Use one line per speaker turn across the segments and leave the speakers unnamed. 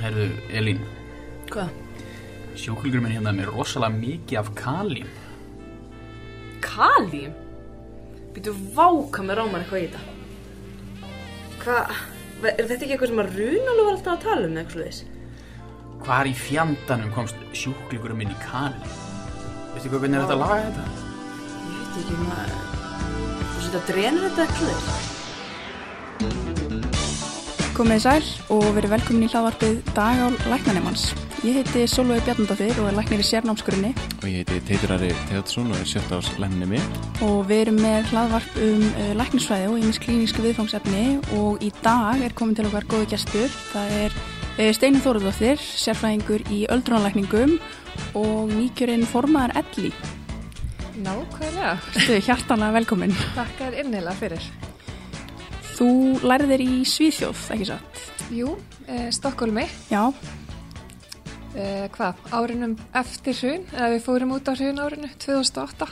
Herðu, Elín,
Hvað?
sjúklingur minn hérna er með rosalega mikið af kalím.
Kalím? Býtu váka með rámar eitthvað í þetta. Hvað? Er þetta ekki eitthvað sem að Runalú var alltaf að tala um eitthvað þess?
Hvar í fjandanum komst sjúklingur minn í kalím? Veistu hvað, hvernig er þetta að laga þetta?
Ég veit ekki maður. Þú setja drenur þetta eitthvað þess?
Komið sæl og verið velkomin í hlaðvarpið Dagál Læknanemans. Ég heiti Solveig Bjarnandóttir og er læknir í sérnámskurinni
Og ég heiti Teitur Ari Teatsson og er sjötta ás lækninni
og við erum með hlaðvarp um uh, læknisfræði og ímis klínísku viðfangsefni og í dag er komin til okkar góðu gestur. Það er uh, Steinur Þóruðóttir, sérfræðingur í öldrunarlækningum og nýkjörinn formaðar Elli.
Nákvæmlega,
Stu, hjartanlega velkomin.
þakka þér innilega fyrir.
Þú lærið þér í Svíþjóð, ekki satt?
Jú, eh, Stokkólmi,
Já,
eh, hvað, árinum eftir hrun, eða við fórum út á hrun árinu 2008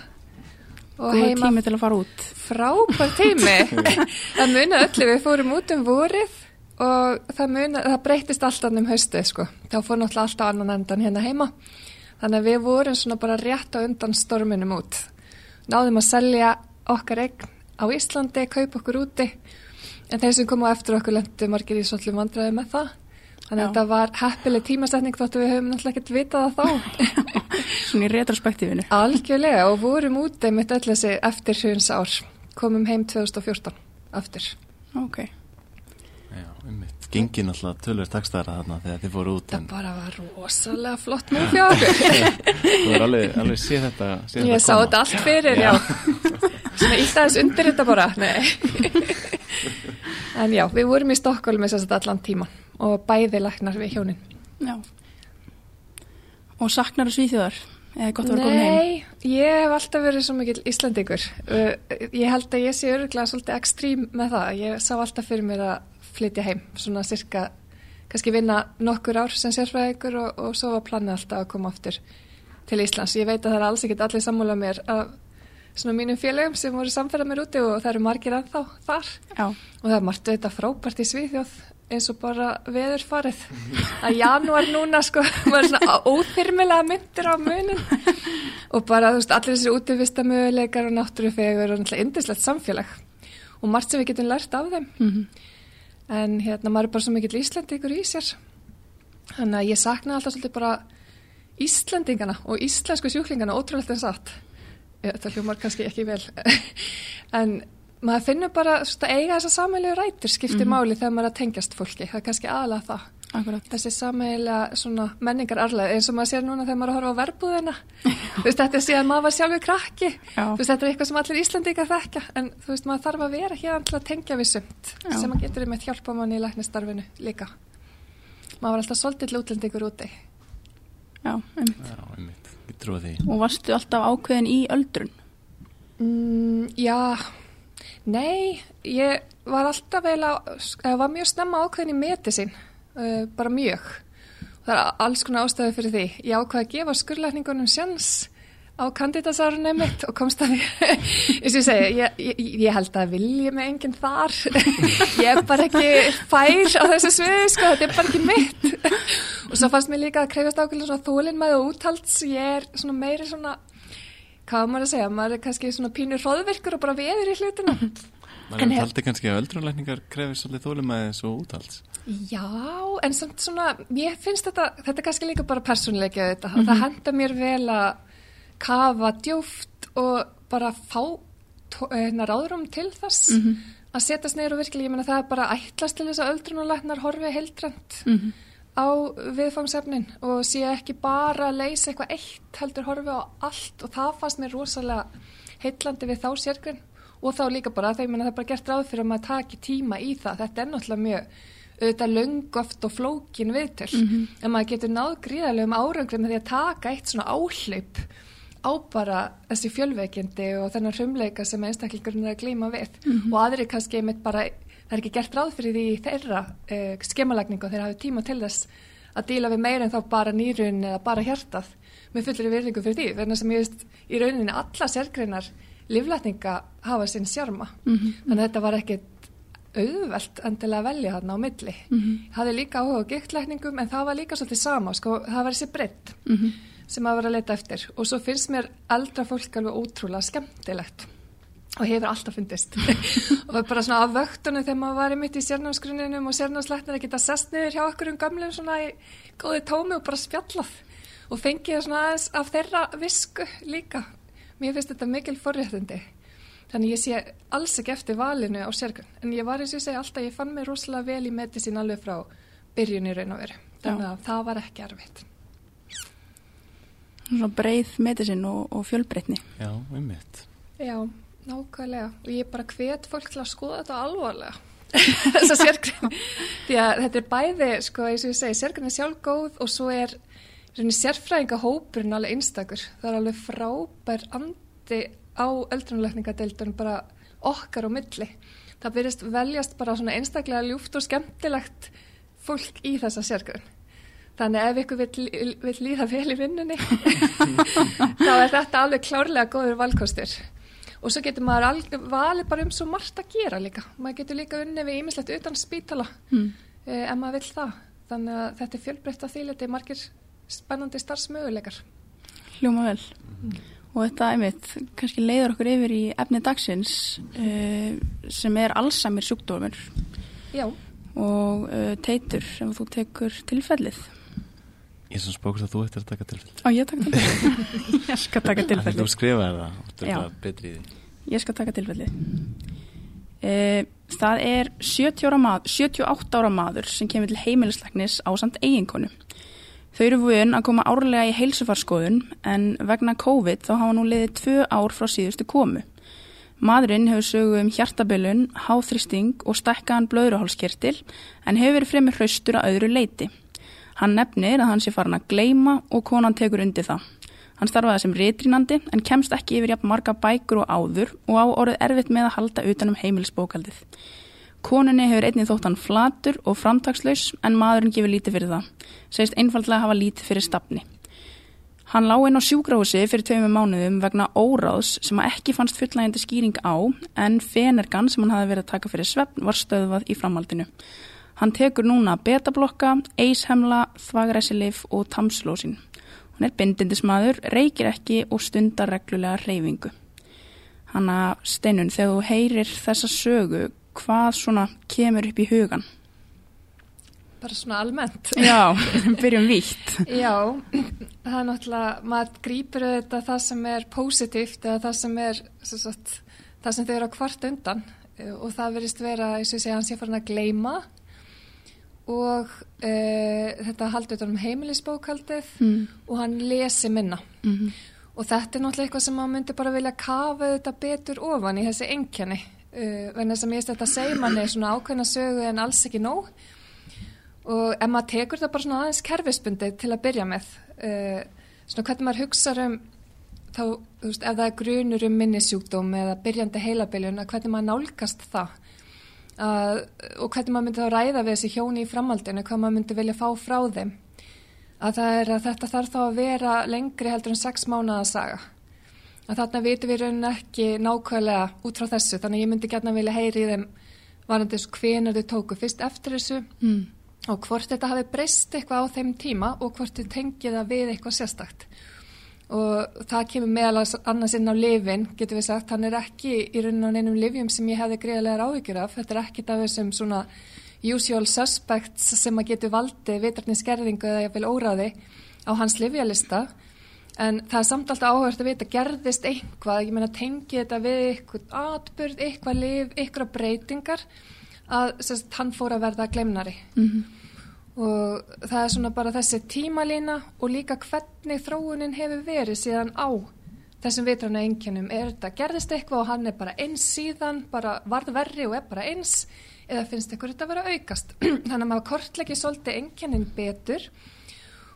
og
góðu
heima
tími til að fara út.
frábær tími. það muna öllu, við fórum út um vorið og það, muna, það breytist alltaf um haustið, sko. Þá fór náttúrulega alltaf annan endan hérna heima. Þannig að við vorum svona bara rétt á undan storminum út. Náðum að selja okkar eign á Íslandi, kaupa okkur úti en þeir sem komu á eftir okkur lendu margir í svolítið vandræði með það. Þannig að
Já.
þetta var heppileg tímasetning þóttu við höfum náttúrulega ekkert vitað það þá.
svona í retrospektífinu.
Algjörlega og vorum úti mitt öll þessi eftir hruns ár. Komum heim 2014 aftur.
Ok.
Já, einmitt Gengin alltaf tölver takstæðara þarna þegar þið fóru út
Það
en
bara var rosalega flott hjá okkur.
þú er alveg, alveg séð þetta séð
Ég sá
koma.
þetta allt fyrir, já. Svona ítt aðeins undir þetta bara, nei. En já, við vorum í Stokkólmi þess að allan tíman og bæði læknar við hjónin.
Já. Og saknar Svíþjóðar? Eða gott að vera komin heim?
Nei, ég hef alltaf verið svo mikill Íslandingur. Uh, Ég held að ég sé öruglega svolítið ekstrím með það. Ég sá alltaf fyrir mér að flytja heim, svona cirka, kannski vinna nokkur ár sem sérfræðingur og, og svo var planið alltaf að koma aftur til Íslands. Ég veit að það er alls ekkit allir sammála mér af svona mínum félögum sem voru samferða mér úti og það eru margir ennþá þar.
Já.
Og það er margt þetta frábært í Svíþjóð eins og bara veður farið. Að janúar núna sko, er svona óþyrmilega myndir á munin. Og bara, þú veist, allir þessir útivistamöguleikar og náttúrufegur og náttúrulega indislegt samfélag. Og margt sem við getum lært af þeim.
Mm
En hérna, maður er bara svo mikill Íslandingur í sér. Þannig að ég sakna alltaf svolítið bara Íslandingana og íslensku sjúklingana ótrúlega en satt. Ég, það hljómar kannski ekki vel. en maður finnur bara svona, eiga þessa sammeilegu rætur skiptir máli þegar maður er að tengjast fólki. Það er kannski aðalega það.
Akkurat.
Þessi svona menningar arlega eins og maður sér núna þegar maður er að horfa á verbúðina. þú veist, þetta er síðan maður var sjálfur krakki. Veist, þetta er eitthvað sem allir Íslandingar þekka en þú veist, maður þarf að vera hérna til að tengja við sumt
Já.
sem að getur með hjálpa manni í læknistarfinu líka. Maður var alltaf svolítið lútlendingur úti.
Já, einmitt.
Já, einmitt, ég trúi því
Og varstu alltaf ákveðin í öldrun?
Mm, já, nei, ég var alltaf eiginlega, eða var mjög snemma ákveðin í medicín, uh, bara mjög. Það er alls konar ástæði fyrir því. Ég ákveði að gefa skurlækningunum sjans á kandidatsárunni mitt og komst að því, eins og ég segi, ég, ég, ég held að vilja með enginn þar. ég er bara ekki fær á þessu sviði, sko, þetta er bara ekki mitt. og svo fannst mér líka að krefast ákveðin svona þólinn með og úthalds, ég er svona meiri svona hvað maður að segja, maður er kannski svona pínur hróðvirkur og bara veður í hlutina.
Maður taldi kannski að öldrunlækningar krefið svolítið þólumæðis og úthalds
Já, en samt svona, mér finnst þetta, þetta er kannski líka bara persónleikja þetta, mm það henda mér vel að kafa djúft og bara fá hérna, ráðrum til þess að setjast neyru virkilega, ég meina það er bara ætlast til þess að öldrunulæknar horfi heildrænt
Mhm.
á viðfangsefnin og sé ekki bara leysa eitthvað eitt heldur horfi á allt og það fannst mér rosalega heillandi við þá sérgrinn og þá líka bara þegar það er bara gert ráð fyrir að maður taki tíma í það. Þetta er náttúrulega mjög auðvitað löng oft og flókin viðtöl. En maður getur náð gríðarlegum árangri með því að taka eitt svona áhlaup á bara þessi fjölveikindi og þennan hrumleika sem einstaklingurinn er að glíma við. Og aðri kannski einmitt bara það er ekki gert ráð fyrir því þeirra uh, skemmalagningu og þeir hafi tíma til þess að díla við meira en þá bara nýrun eða bara hjartað með fullri virðingu fyrir því þannig sem ég veist í rauninni alla sérgreinar livlætninga hafa sinn sjarma. Þannig að þetta var ekkit auðvelt endilega að velja þarna á milli. Ég hafði líka áhuga á giktlækningum en það var líka svolítið sama, sko, það var þessi breytt sem að vera að leita eftir og svo finnst mér eldra fólk alveg ótrúlega skemmtilegt og hefur alltaf fundist og bara svona af vöktunum þegar maður var mitt í sérnámsgruninum og sérnámslæknir að geta sest niður hjá okkur um gamlum svona í góði tómi og bara spjallað og fengið svona aðeins af þeirra visku líka. Mér finnst þetta mikil forréttindi. Þannig ég sé alls ekki eftir valinu á sérgrunn. En ég var eins og ég segi alltaf, ég fann mig rosalega vel í medicín alveg frá byrjun í raun og veru. Þannig að það var ekki erfitt.
Svona breið medicin og, og fjölbreytni.
Já, einmitt.
Já, nákvæmlega. Og ég bara hvet fólk til að skoða þetta alvarlega. Þessa sérgrunn. Því að þetta er bæði, sko, eins og ég segi, sérgrunn er sjálf góð og svo er sérfræðingahópurinn alveg einstakur. Það er alveg frábær andi á öldrunleikningadeildunum bara okkar á milli. Það byrjast veljast bara svona einstaklega ljúft og skemmtilegt fólk í þessa sérgrunn. Þannig ef ykkur vil, vil líða vel í vinnunni þá er þetta alveg klárlega góður valkostur. Og svo getur maður alveg valið bara um svo margt að gera líka. Maður getur líka unni við ímislegt utan spítala mm. eh, ef maður vil það. Þannig að þetta er fjölbreytt að því þetta er margir spennandi starfsmöguleikar.
Hljóma vel. Og þetta, einmitt, kannski leiður okkur yfir í efni dagsins uh, sem er allsamir sjúkdómur.
Já.
Og uh, teitur, ef þú tekur tilfellið.
Ég sem spókst að þú ættir að taka tilfellið.
Ó, ég taka tilfellið. ég skal taka tilfellið.
Þú skrifaði það, þú er það betri í því.
Ég skal taka tilfellið. Uh, það er 70 ára maður, 78 ára maður sem kemur til heimilisleiknis á samt eiginkonu. Þau eru vun að koma árlega í heilsufarskoðun en vegna COVID þá hafa nú liðið tvö ár frá síðustu komu. Madurinn hefur sögu um hjartabilun, háþristing og stækkaðan blöðruhálskirtil en hefur verið fremur hraustur að öðru leiti. Hann nefnir að hann sé farin að gleima og konan tekur undir það. Hann starfaði sem rétrínandi en kemst ekki yfir jafn marga bækur og áður og á orðið erfitt með að halda utanum heimilisbókaldið. Koninni hefur einnig þótt hann flatur og framtagslaus en maðurinn gefur lítið fyrir það. Segist einfallega hafa lítið fyrir stafni. Hann lág inn á sjúgrási fyrir tveimur mánuðum vegna óráðs sem að ekki fannst fullægindi skýring á en fenergan sem hann hafi verið að taka fyrir svefn var stöðvað í framhaldinu. Hann tekur núna betablokka, eishemla, þvagræsilif og tamslósin. Hann er bindindismadur, reykir ekki og stundar reglulega reyfingu. Hanna steinun, þegar þú heyrir þessa sögu, hvað svona kemur upp í hugan?
Bara svona almennt.
Já, byrjum vítt.
Já, það er náttúrulega, maður grýpur þetta það sem er positíft eða það sem er, sagt, það sem þau eru að kvart undan og það verist vera, eins og ég segja, hans ég farin að gleima og e, þetta haldur um heimilisbókaldið mm. og hann lesi minna. Mm -hmm. Og þetta er náttúrulega eitthvað sem maður myndi bara vilja kafa þetta betur ofan í þessi engjani Uh, vegna sem ég veist að þetta segir manni svona ákveðna sögu en alls ekki nóg og ef maður tekur það bara svona aðeins kerfisbundið til að byrja með uh, svona hvernig maður hugsa um þá, þú veist, ef það er grunur um minnisjúkdóm eða byrjandi heilabiljun að hvernig maður nálgast það uh, og hvernig maður myndi þá ræða við þessi hjóni í framhaldinu, hvað maður myndi vilja fá frá þeim. Að er að þetta þarf þá að vera lengri heldur en sex mánuða saga. Að þarna vitum við raunin ekki nákvæmlega út frá þessu þannig ég myndi gætna vilja heyri í þeim varandi þessu hvenar þau tóku fyrst eftir þessu mm. og hvort þetta hafi breyst eitthvað á þeim tíma og hvort þau tengið það við eitthvað sérstakt og það kemur meðal annars inn á lifin, getur við sagt, hann er ekki í raunin á neinum livjum sem ég hefði greiðlega áhyggjur af, þetta er ekkit af þessum svona usual suspects sem að getur valdi vitarninskerðingu eða jáfnvel óráði á hans livjalista En það er samt alltaf áhört að vita, gerðist eitthvað, ég meina tengi þetta við eitthvað atbyrð, eitthvað liv, eitthvað breytingar að sérst, hann fór að verða glemnari. Mm -hmm. Og það er svona bara þessi tímalína og líka hvernig þróunin hefur verið síðan á þessum vitrana enginum. Er þetta gerðist eitthvað og hann er bara eins síðan, bara varð verri og er bara eins eða finnst eitthvað þetta að vera aukast. Þannig að maður kortlegi svolítið enginin betur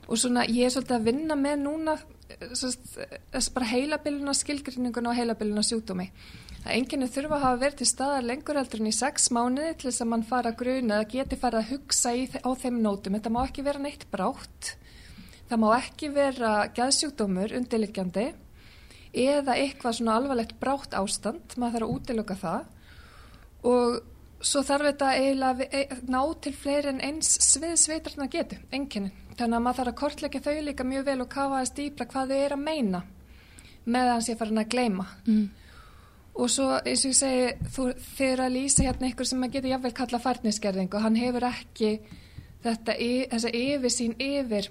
og svona ég er svolítið að vinna með núna þess bara heilabilina skilgrinningun og heilabilina sjúkdómi. Það enginni þurfa að hafa verið til staðar lengur heldur en í sex mánuði til þess að mann fara að gruna eða geti fara að hugsa í, á þeim nótum. Þetta má ekki vera neitt brátt, það má ekki vera gæðsjúkdómur undirliggjandi eða eitthvað svona alvarlegt brátt ástand, maður þarf að útiloka það og svo þarf þetta eiginlega að e- ná til fleiri en eins sviðsveitarna getu, enginni. Þannig að maður þarf að kortleggja þau líka mjög vel og kafa að stýpra hvað þau er að meina með að hans ég farin að gleyma.
Mm.
Og svo, eins og ég segi, þú fyrir að lýsa hérna ykkur sem maður getur jafnvel kalla færniskerðing og hann hefur ekki þetta, y- þessa yfirsýn yfir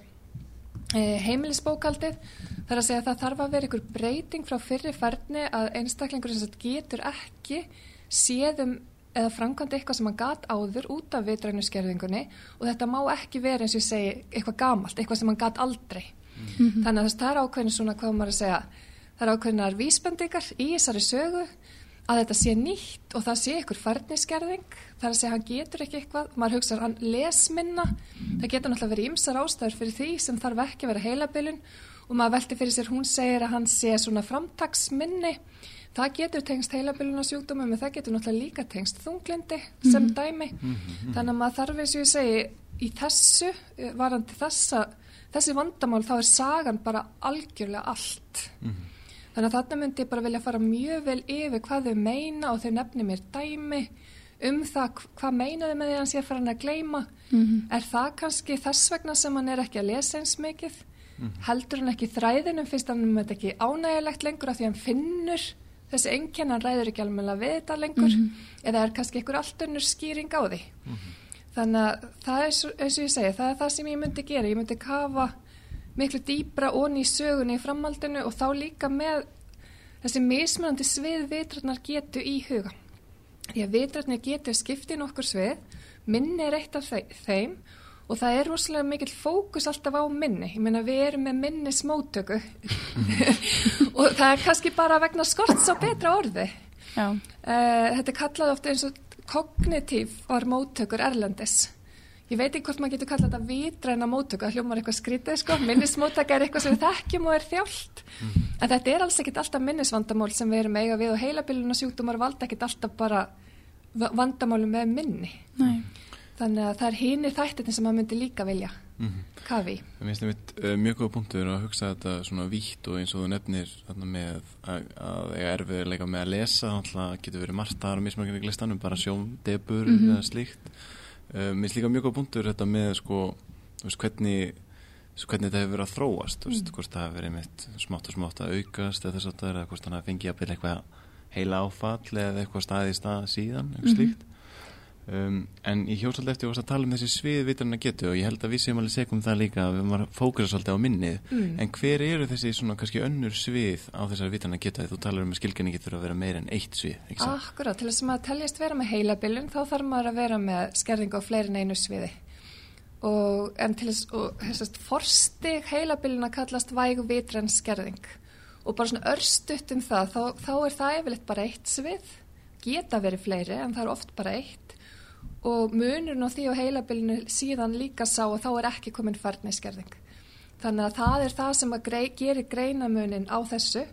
e, heimilisbókaldið. Það er að segja að það þarf að vera ykkur breyting frá fyrri færni að einstaklingur sem getur ekki séðum eða framkvæmdi eitthvað sem hann gat áður út af vitrænuskerðingunni og þetta má ekki vera eins og ég segi eitthvað gamalt, eitthvað sem hann gat aldrei. Þannig að það er ákveðin svona hvað maður að segja, það er ákveðinar vísbendingar í þessari sögu að þetta sé nýtt og það sé ykkur færniskerðing, það er að segja hann getur ekki eitthvað, maður hugsa hann les minna, það getur náttúrulega verið ymsar ástæður fyrir því sem þarf ekki að vera heilabilun. Og maður velti fyrir sér, hún segir að hann sé svona framtagsminni, það getur tengst heilabiluna sjúkdómum en það getur náttúrulega líka tengst þunglindi sem dæmi, þannig að maður þarf eins og ég segi í þessu, eh, varandi þessa, þessi vandamál þá er sagan bara algjörlega allt. Þannig að þarna myndi ég bara vilja fara mjög vel yfir hvað þau meina og þau nefni mér dæmi um það hv- hvað meinaðu með því að hann sé að fara hann að gleyma. Er það kannski þess vegna sem hann er ekki að lesa eins mikið? Heldur hann ekki þræðinum, finnst hann um þetta ekki ánægilegt lengur af því hann finnur þessi enginn, hann ræður ekki alveg við þetta lengur eða er kannski einhver allt önnur skýring á því. Þannig að það er eins og ég segi, það er það sem ég myndi gera. Ég myndi kafa miklu dýbra onni í sögunni í framhaldinu og þá líka með þessi mismunandi svið vitrarnar getu í huga. Því að vitrarnar getu skipti nokkur svið, minni er eitt af þe- þeim og það er rosalega mikill fókus alltaf á minni. Ég meina við erum með minni smótöku og það er kannski bara vegna skorts á betra orði. Uh, þetta er kallað ofta eins og kognitív var móttökur erlendis. Ég veit ekki hvort maður getur kallað þetta vitræna móttöku, það hljómar eitthvað skrítið sko, minnismóttaka er eitthvað sem við þekkjum og er þjált. En þetta er alls ekkit alltaf minnisvandamál sem við erum eiga við og heilabiluna sjúkdómar valda ekkit alltaf bara va- vandamáli með minni.
nei.
Þannig að það er hini þættin sem maður myndi líka vilja kafi. í.
Það minnst einmitt uh, mjög góða punktur að hugsa þetta svona vítt og eins og þú nefnir þarna með að, að eiga erfiðleika með að lesa, getur verið margt þar Uh, Mér finnst líka mjög góða punktur þetta með sko, veist, hvernig, hvernig þetta hefur verið að þróast, veist, hvort það hefur verið mitt smátt og smátt að aukast eða þess að það er, eða hvort hafi fengið að byrja eitthvað heila áfall eða eitthvað staði í stað síðan, eitthvað slíkt. Um, en ég hjó svolítið eftir að að tala um þessi svið vitrarna getu og ég held að við séum alveg segum það líka að við varum að fókusa svolítið á minnið
Mm.
en hver eru þessi svona kannski önnur svið á þessari vitrarna getu að þú talar um að skilgjarningi þurfa að vera meira en eitt svið?
Akkurat, til þess að maður teljast vera með heilabilun þá þarf maður að vera með skerðingu á fleiri en einu sviði. Og, en til þess, þessast forstig heilabiluna kallast væg vitræn skerðing. Og bara svona örstutt um það, þá, þá er það Og munurinn á því og heilabilinu síðan líka sá og þá er ekki komin færniskerðing. Þannig að það er það sem grei, gerir greinamunin á þessu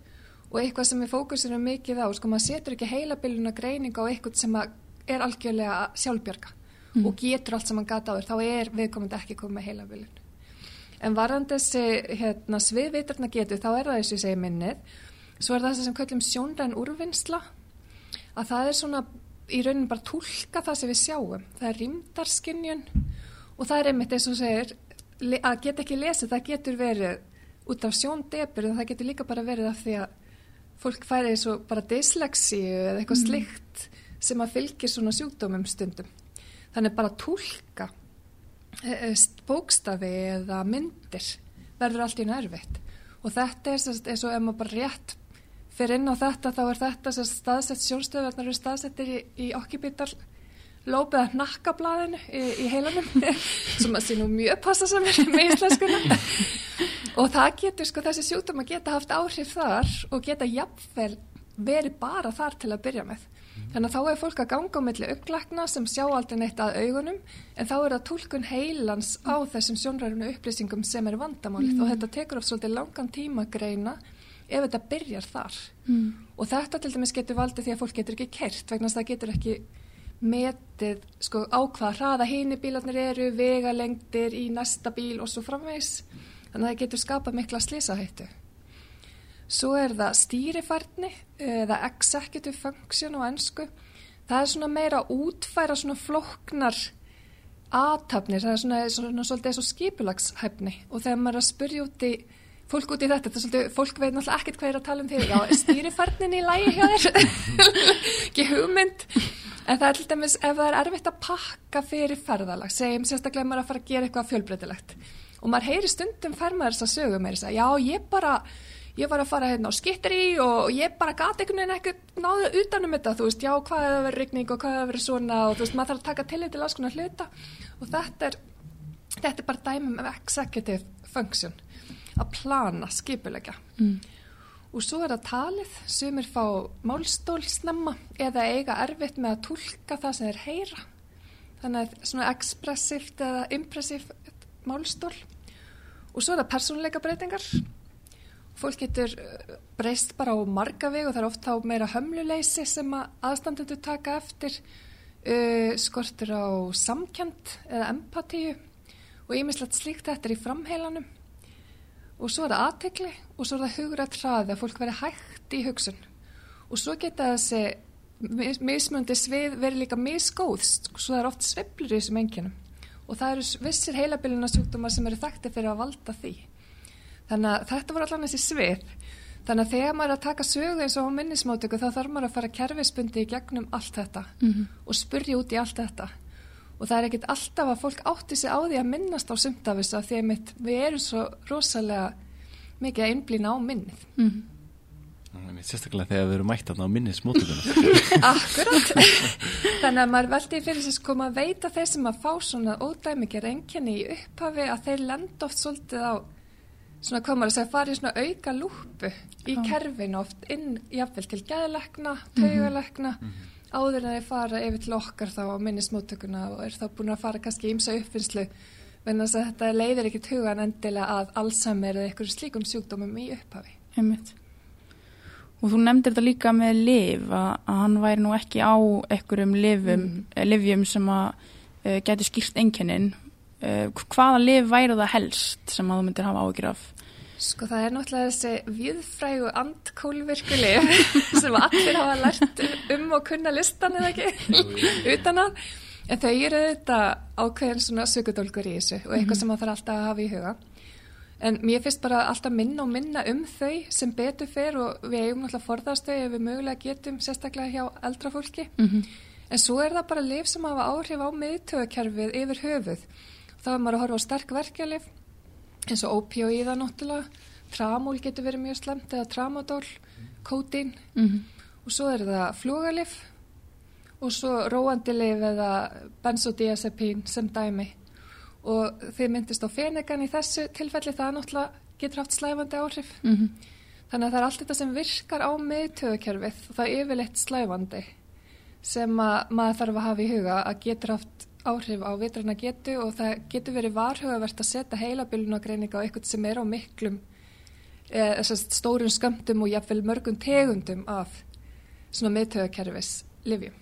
og eitthvað sem við fókusirum mikið á, sko maður setur ekki heilabiluna greining á eitthvað sem er algjörlega sjálfbjörga og getur allt sem hann gata áður, þá er viðkomandi ekki komið með heilabilun. En varðan þessi hérna, sviðvitarna getur, þá er það þessu ég segi minnið, svo er það þessi sem köllum sjónræn úrvinnsla, að það er svona í raunin bara tólka það sem við sjáum, það er rýmdarskinjun og það er einmitt eins og segir, að geta ekki lesið, það getur verið út af sjóndebur en það getur líka bara verið af því að fólk færi svo bara dyslexíu eða eitthvað slikt sem að fylgir svona sjúkdómum stundum. Þannig bara tólka eh, st- bókstafi eða myndir verður allt í nærvitt og þetta er eins og ef maður bara rétt fyrir inn á þetta þá er þetta sérst, staðsett sjónstöðvarnar eru staðsettir í, í okkibítar lópið að nakkablaðinu í, í heilanum sem að sé nú mjög passa sem er með íslenskuna. Og það getur sko þessi sjúkdóma geta haft áhrif þar og geta jafnvel verið bara þar til að byrja með. Þannig að þá er fólk að ganga á milli auglækna sem sjá aldrei neitt að augunum en þá er það tólkun heilans á þessum sjónræðinu upplýsingum sem er vandamálið. Og þetta tekur oft svolítið langan tíma að greina ef þetta byrjar þar.
Mm.
og þetta til dæmis getur valdið því að fólk getur ekki kert vegna það getur ekki metið sko á hvað hraða hini bílarnir eru, vegalengdir í næsta bíl og svo framvegs þannig að það getur skapað mikla slísahættu Svo er það stýrifærni eða executive function á ennsku það er svona meira að útfæra svona flóknar aðtapnir, það er svona, svona svolítið eins og skipulagshæfni. Og þegar maður er að spyrja út í fólk út í þetta, þetta er svolítið, fólk veit náttúrulega ekkert hvað er að tala um því, já, er stýrifærnin í lægi hjá þér, ekki hugmynd. En það er til dæmis ef það er erfitt að pakka fyrir ferðalag segjum sérstaklega maður að fara að gera eitthvað fjölbreytilegt og maður heyri stundum fær maður þess að sögum er þess að já, ég bara ég var að fara hérna á skittir í og ég bara gati einhvern veginn ekkert náðu utanum þetta, þú veist, já, hvað hefur verið rigning og hvað hefur verið svona? Og þú veist, maður þarf að taka tillit til alls konar hluta. Og þetta er, þetta er bara dæmum executive function að plana, skipulegja mm. og svo er það talið sumir fá málstól snemma eða eiga erfitt með að tólka það sem þeir heyra. Þannig að svona ekspressíft eða impressíft málstól. Og svo er það persónleika breytingar fólk getur uh, breyst bara á marga veg og það er oft á meira hömluleysi sem að aðstandendur taka eftir. Uh, skortur á samkjönd eða empatíu og ýmislegt slíkt þetta er í framheilanum og svo er það aðtegli og svo er það hugra traði að fólk veri hægt í hugsun og svo geta þessi mismöndi svið verið líka misgóðst svo það er oft sveplur í þessum enginum og það eru vissir heilabilina sjúkdómar sem eru þekkti fyrir að valda því Þannig að þetta voru allan þessi svið. Þannig að þegar maður er að taka sögu eins og á minnismótöku þá þarf maður að fara kerfisbundi í gegnum allt þetta mm -hmm. og spurja út í allt þetta. Og það er ekkit alltaf að fólk átti sig á því að minnast á sumtafis að því að mitt, við erum svo rosalega mikið að innblýna á minnið. Mm -hmm.
Sérstaklega þegar við erum mætt að ná minnismótökuna.
Akkurat. Þannig að maður veldi fyrir þess koma að veita þeir sem að fá svona ódæmikið reynkenni í upphafi að þeir lenda oft svolítið á svona hvað maður að segja, farið svona auka lúpu í kerfin oft inn jáfnvel til gæðlekna, taugalekna mm -hmm. Áður en þeir fara yfir til okkar þá á minnismóttökuna og er þá búin að fara kannski ímsa uppfinnslu en þess að þetta leiðir ekkit hugan endilega að Alzheimer eða einhverju slíkum sjúkdómum í upphafi.
Einmitt. Og þú nefndir þetta líka með liv að, að hann væri nú ekki á einhverjum livum, mm. livjum sem að uh, getur skýrt enginnin Uh, hvaða liv væri það helst sem að þú myndir hafa ágjur af?
Sko það er náttúrulega þessi viðfrægu andkólvirku liv sem allir hafa lært um og kunna listan eða ekki? Utan að. En þau eru þetta ákveðin svona sökudólkur í þessu og eitthvað -hmm. sem það þarf alltaf að hafa í huga. En mér finnst bara alltaf minna og minna um þau sem betur fyrr og við eigum náttúrulega forðast þau ef við mögulega getum sérstaklega hjá eldra fólki. Mm -hmm. en svo er það bara liv sem hafa áhrif á miðtöðkerfið yfir höfuð. Þá er maður að horfa á sterk verkjalið eins og opioíða náttúrulega tramól getur verið mjög slemt eða tramadól, kódín mm -hmm. og svo er það flugalif og svo róandilif eða benzodiazepín sem dæmi og þið myndist á fenegan í þessu tilfelli það náttúrulega getur haft slæfandi áhrif mm -hmm. þannig að það er allt þetta sem virkar á meðtöðukerfið og það er yfirleitt slæfandi sem að maður þarf að hafa í huga að getur haft áhrif á vitrana getu og það getur verið varhugavert að setja heilabilunagreininga á eitthvað sem er á miklum eh, stórum skamtum og jáfnveil mörgum tegundum af svona meðtöðakerfis livjum.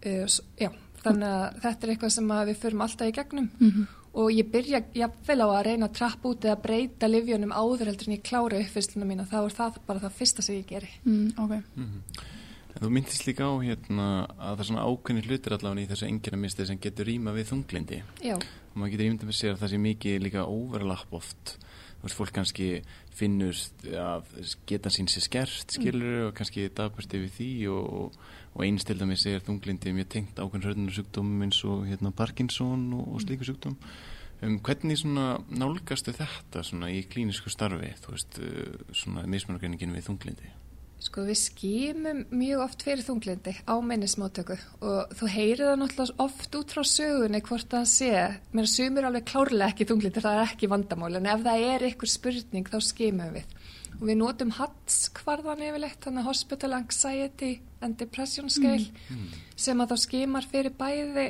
Uh, já, þannig að þetta er eitthvað sem við förum alltaf í gegnum mm -hmm. og ég byrja jáfnveil á að reyna að trappa út eða breyta livjunum áður heldur en ég klára uppfyrsluna mína, þá er það bara það fyrsta sem ég geri.
Mm, okay. mm
-hmm. En þú myndist líka á hérna að það er svona ákveðni hlutir allavega í þessu enginamisti sem getur rýma við þunglindi.
Já.
Og maður getur ímyndið með sér að það sé mikið líka overlapp oft. Þú veist, fólk kannski finnur að geta sín sér skert, skilur, mm. og kannski dagpast yfir því og, og einstilda með sér þunglindi mjög tengt ákveðin hörðunar sjúkdómum eins og hérna Parkinson og, og slíku sjúkdóm. Um, hvernig svona nálgastu þetta svona í klínisku starfi, þú veist, uh, svona mismunargreiningin við þunglindi?
Sko við skýmum mjög oft fyrir þunglindi á minnismáttöku og þú heyrið það náttúrulega oft út frá sögunni hvort það sé, mér sumir alveg klárlega ekki þunglindi, það er ekki vandamál en ef það er ykkur spurning þá skýmum við og við notum HATS hvarðan yfirleitt, þannig Hospital Anxiety and Depression Scale mm. mm. sem að þá skýmar fyrir bæði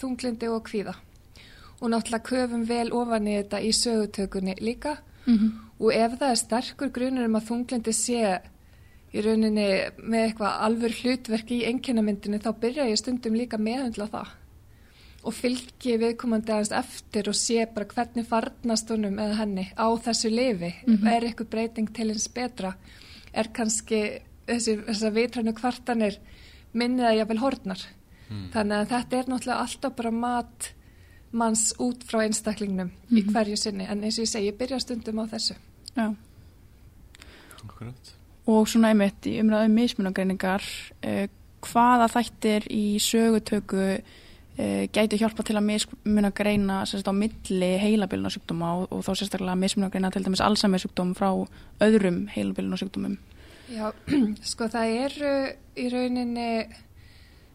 þunglindi og kvíða og náttúrulega köfum vel ofan í þetta í sögutökunni líka mm -hmm. og ef það er sterkur grunur um að þunglindi sé í rauninni með eitthvað alvör hlutverk í enginnamyndinu þá byrja ég stundum líka meðhandla það og fylgi viðkomandi aðeins eftir og sé bara hvernig farnast honum eða henni á þessu lifi mm -hmm. er eitthvað breyting til eins betra er kannski þessi, þessar vitrænu kvartanir minnið að jáfnvel hortnar. Þannig að þetta er náttúrulega alltaf bara mat manns út frá einstaklingnum í hverju sinni. En eins og ég segi, ég byrja stundum á þessu.
Já.
Akkurat.
Og svona einmitt í umræðum mismunagreiningar, uh, hvaða þættir í sögutöku uh, gætu hjálpa til að mismunagreina sérst á milli heilabilna sjúkdóma og, og þá sérstaklega mismunagreina til dæmis Alzheimer sjúkdóm frá öðrum heilabilna sjúkdómum?
Já, sko það eru í rauninni,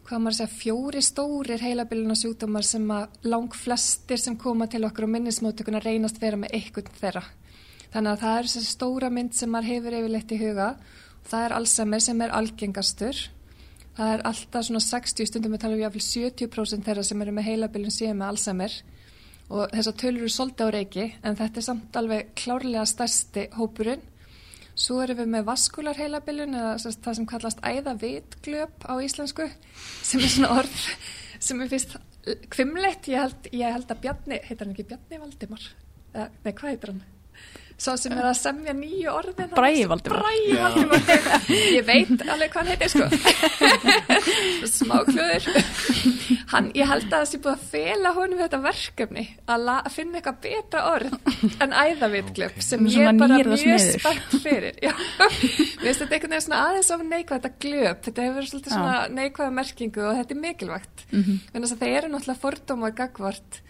hvað maður að segja, fjóri stórir heilabiluna sjúkdómar sem að lang flestir sem koma til okkur á minnismótökuna reynast vera með einhvern þeirra. Þannig að það er þessi stóra mynd sem maður hefur yfirleitt í huga. Það er Alzheimer sem er algengastur. Það er alltaf svona 60 stundum við tala um jáfnvel 70% þeirra sem eru með heilabilun síðan með Alzheimer og þessar tölur eru svolítið á reiki en þetta er samt alveg klárlega stærsti hópurinn. Svo erum við með vaskular heilabilun eða það sem kallast æðavitglöp á íslensku sem er svona orð sem er fyrst kvimleitt. Ég held, ég held að Bjarni, heitir hann ekki Bjarni Valdimar? Nei, hvað heitir hann? Svo sem er að semja nýju orðin.
Valdimar.
Ég veit alveg hvað hann heitir sko. Smáklöður. Hann, ég held að það sé búið að fela honum þetta verkefni að, la, að finna eitthvað betra orð en æðavitglöp
Okay.
sem ég er bara mjög
smiður.
spennt fyrir. Finnst þetta einhvern veginn svona aðeins of neikvæð þetta glöp. Þetta hefur verið svolítið svona neikvæða merkingu og þetta er mikilvægt. Mm. -hmm. Þannig að þeir eru náttúrulega fordóma gagvart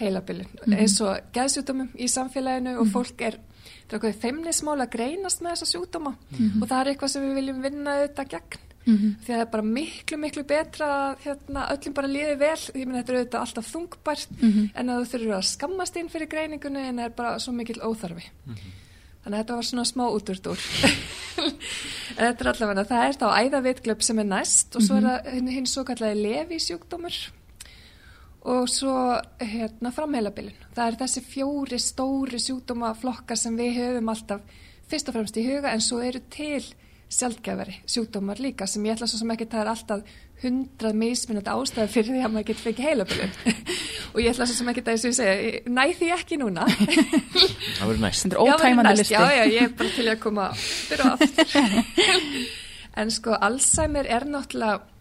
heilabilun eins og geðsjúdómum í samfélaginu og fólk er það er eitthvað feimnismál að greinast með þessa sjúdóma og það er eitthvað sem við viljum vinna þetta gegn. Því að það er bara miklu miklu betra að hérna, öllum bara líði vel. Ég minn þetta er auðvitað alltaf þungbært en að þú þurfur að skammast inn fyrir greiningunni en það er bara svo mikil óþarfi. Þannig að þetta var svona smá útúrdúr. en þetta er allavega, það er þá æðavitglöp sem er næst og svo er það hinn, svo kallaði lefi sjúkdómur og svo hérna framheilabilin. Það er þessi fjóri stóri sjúkdómaflokka sem við höfum alltaf fyrst og fremst í huga en svo eru til sjálfgefari sjúkdómar líka sem ég ætla svo sem ekki það er alltaf hundrað mismunandi ástæði fyrir því að maður getur fengið heilabilin og ég ætla svo sem ekki það eins og ég segja, næ því ekki núna
Það verður næst.
Þetta er ótæmandi listi.
Já, já, ég er bara til að koma fyrir og aftur. en sko, Alzheimer er náttúrulega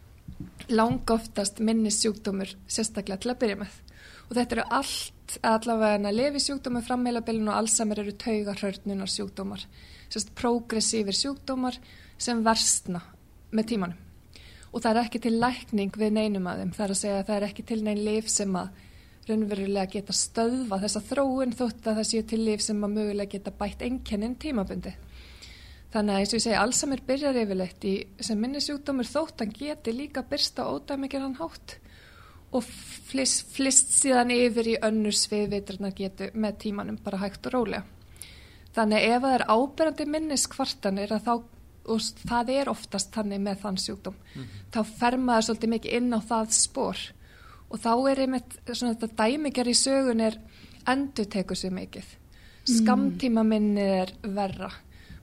langoftast minnissjúkdómur sérstaklega til að byrja með. Og þetta eru allt, allavega en að lefi sjúkdómur, frammeilabilin og Alzheimer eru taugarhörnunar sjúkdómar. Sérst progressífir sjúkdómar sem versna með tímanum. Og það er ekki til lækning við neinum að þeim. Það er að segja að það er ekki til neinn lif sem að raunverulega geta stöðva þessa þróun þótt að það séu til lif sem að mögulega geta bætt einkennin tímabundi. Þannig að eins og ég segi, Alzheimer byrjar yfirleitt í sem minni sjúkdómur þótt hann geti líka byrst á ódæmikirðan hátt og flist, flist síðan yfir í önnur sviðvitrarnar getu með tímanum bara hægt og rólega. Þannig ef það er áberandi minniskvartanir að þá, og það er oftast þannig með þann sjúkdóm, þá fer maður svolítið mikið inn á það spór og þá er einmitt svona þetta dæmiger í sögun er endur tekur sér mikið. Skamtíma minnið er verra.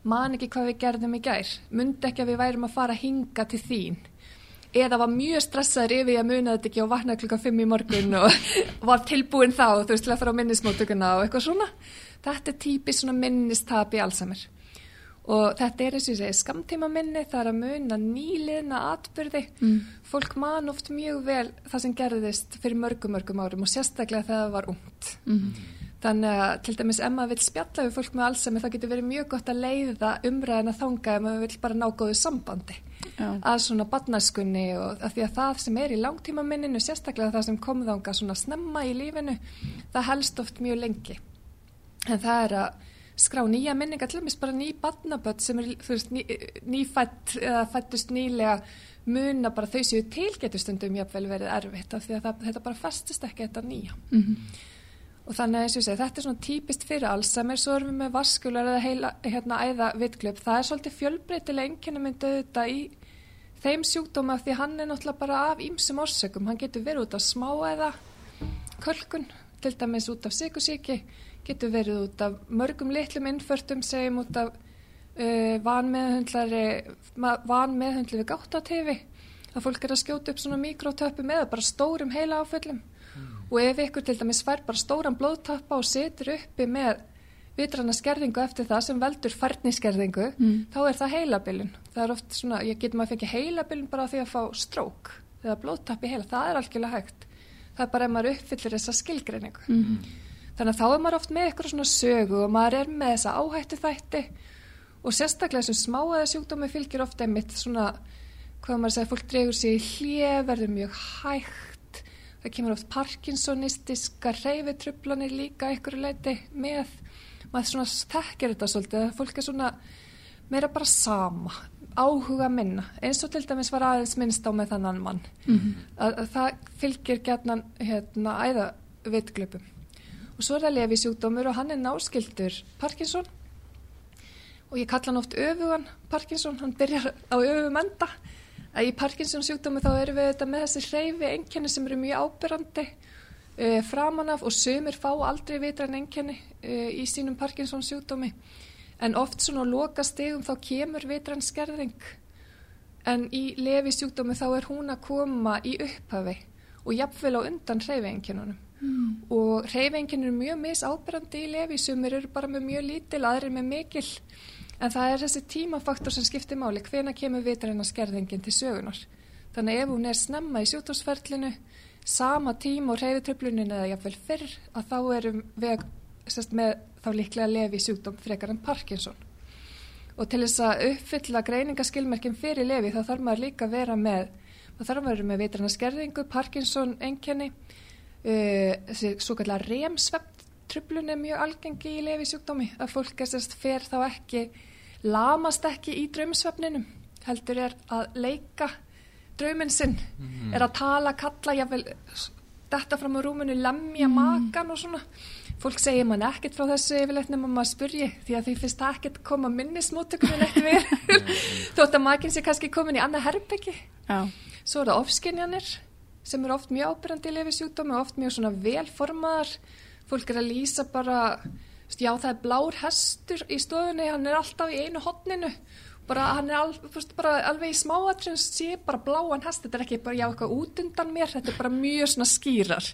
Man ekki hvað við gerðum í gær. Mundi ekki að við værum að fara að hinga til þín. Eða var mjög stressaður yfir því að muna þetta ekki og vaknaði klukkan 5 í morgun og var tilbúin þá, þú veist, til að fara á minnismótökuna og eitthvað svona. Þetta er típist svona minnistap í Alzheimer. Og þetta er eins og ég segi, skamtíma minni, það er að muna nýliðna atbyrði. Mm. Fólk man oft mjög vel það sem gerðist fyrir mörgum, mörgum árum og sérstaklega þegar það var ungt. Þannig að til dæmis ef maður vil spjalla við fólk með Alzheimer það getur verið mjög gott að leiða umræðina þanga ef maður vil bara ná góðu sambandi
Já.
að svona badnaskunni og að því að það sem er í langtíma minninu, sérstaklega það sem kom þanga svona snemma í lífinu, það helst oft mjög lengi. En það er að skrá nýja minninga, til dæmis bara ný badnaböld sem er, ný, nýfætt eða fættust nýlega muna bara þau séu tilgetustundum jafnvel verið erfitt af því að það, þetta bara festist ekki þetta nýja. Og þannig að segi, þetta er svona típist fyrir Alzheimer, svo erum við með vaskular eða heila, hérna, æða vitglöp. Það er svolítið fjölbreytilega einkenna myndið þetta í þeim sjúkdóma því að hann er náttúrulega bara af ýmsum orsökum. Hann getur verið út af smáæða, kölkun, til dæmis út af sykusíki, getur verið út af mörgum litlum innförtum, segjum út af uh, vanmeðhundli við gáttatefi. Það fólk er að skjóta upp svona mikrotöpum eða bara stórum heila áföllum og ef ykkur til dæmis fær bara stóran blóðtappa og setur uppi með vitrana skerðingu eftir það sem veldur færniskerðingu,
Mm.
þá er það heilabilun. Það er oft svona, ég getur maður fengið heilabilun bara því að fá strók eða blóðtappi heila, það er algjörlega hægt. Það er bara ef maður uppfyllir þessa skilgreiningu.
Mm.
Þannig að þá er maður oft með eitthvað svona sögu og maður er með þessa áhættu þætti og sérstaklega þessum smáaða sjúkdómi fylgir ofta einmitt svona, hvað maður segir, fólk dregur sig í hlje, verður mjög hægt, það kemur oft parkinsonistiska reyfitrublanir líka ykkur leiti með, maður svona þekkir þetta svolítið, að fólk er svona meira bara sama, áhuga minna, eins og til dæmis var aðeins minnst á með þannan mann, að, að það fylgir gætnan hérna æða vitglöpum. Og svo er það lefi sjúkdómur og hann er náskildur Parkinson. Og ég kalla hann oft öfugan Parkinson, hann byrjar á öfum enda. Að Í Parkinson sjúkdómi þá erum við þetta með þessi hreyfi enkenni sem eru mjög ábyrrandi uh, framan af og sömur fá aldrei vitran enkenni uh, í sínum Parkinson sjúkdómi. En oft svona á loka stegum þá kemur vitran skerðing en í lefi sjúkdómi þá er hún að koma í upphafi og jafnvel á undan hreyfiengjunum. Mm. Og hreyfiengjunum eru mjög misábyrrandi í lefi, sumir eru bara með mjög lítil, aðrir með mikil. En það er þessi tímafaktor sem skiptir máli, hvena kemur vitræna skerðingin til sögunar. Þannig ef hún er snemma í sjúkdómsferlinu, sama tíma og hreyfitröflunin eða jafnvel fyrr, að þá erum við sest, með þá líklega lefi sjúkdóm frekar en Parkinson. Og til þess að uppfylla greiningaskilmerkin fyrir lefi þá þarf maður líka að vera með, þá þarf maður að vera með vitræna skerðingu, Parkinson, enkenni, uh, þessi svo kallar remsvepptröflun er mjög algengi í lefi sjúkdómi, að fólk er sérst fer þá ekki, lamast ekki í draumsvefninum, heldur er að leika drauminn sinn, er að tala, kalla, jáfnvel detta fram á rúminu, lemja makan og svona. Fólk segir mann ekkert frá þessu yfirleitt nema maður spurji því að því finnst það ekkert koma minnismóttökunum eitt við þótt að makinn sé kannski komin í annað herbyggi.
Já.
Svo er það ofskinjanir sem eru oft mjög ábyrrandi í lefi sjúkdómi og oft mjög svona velformaðar. Fólk er að lýsa bara, já það er blár hestur í stofunni, hann er alltaf í einu hotninu. Bara, hann er al, veist, bara alveg í smáatrinn, sé bara bláan hest, þetta er ekki bara já eitthvað út undan mér, þetta er bara mjög svona skýrar.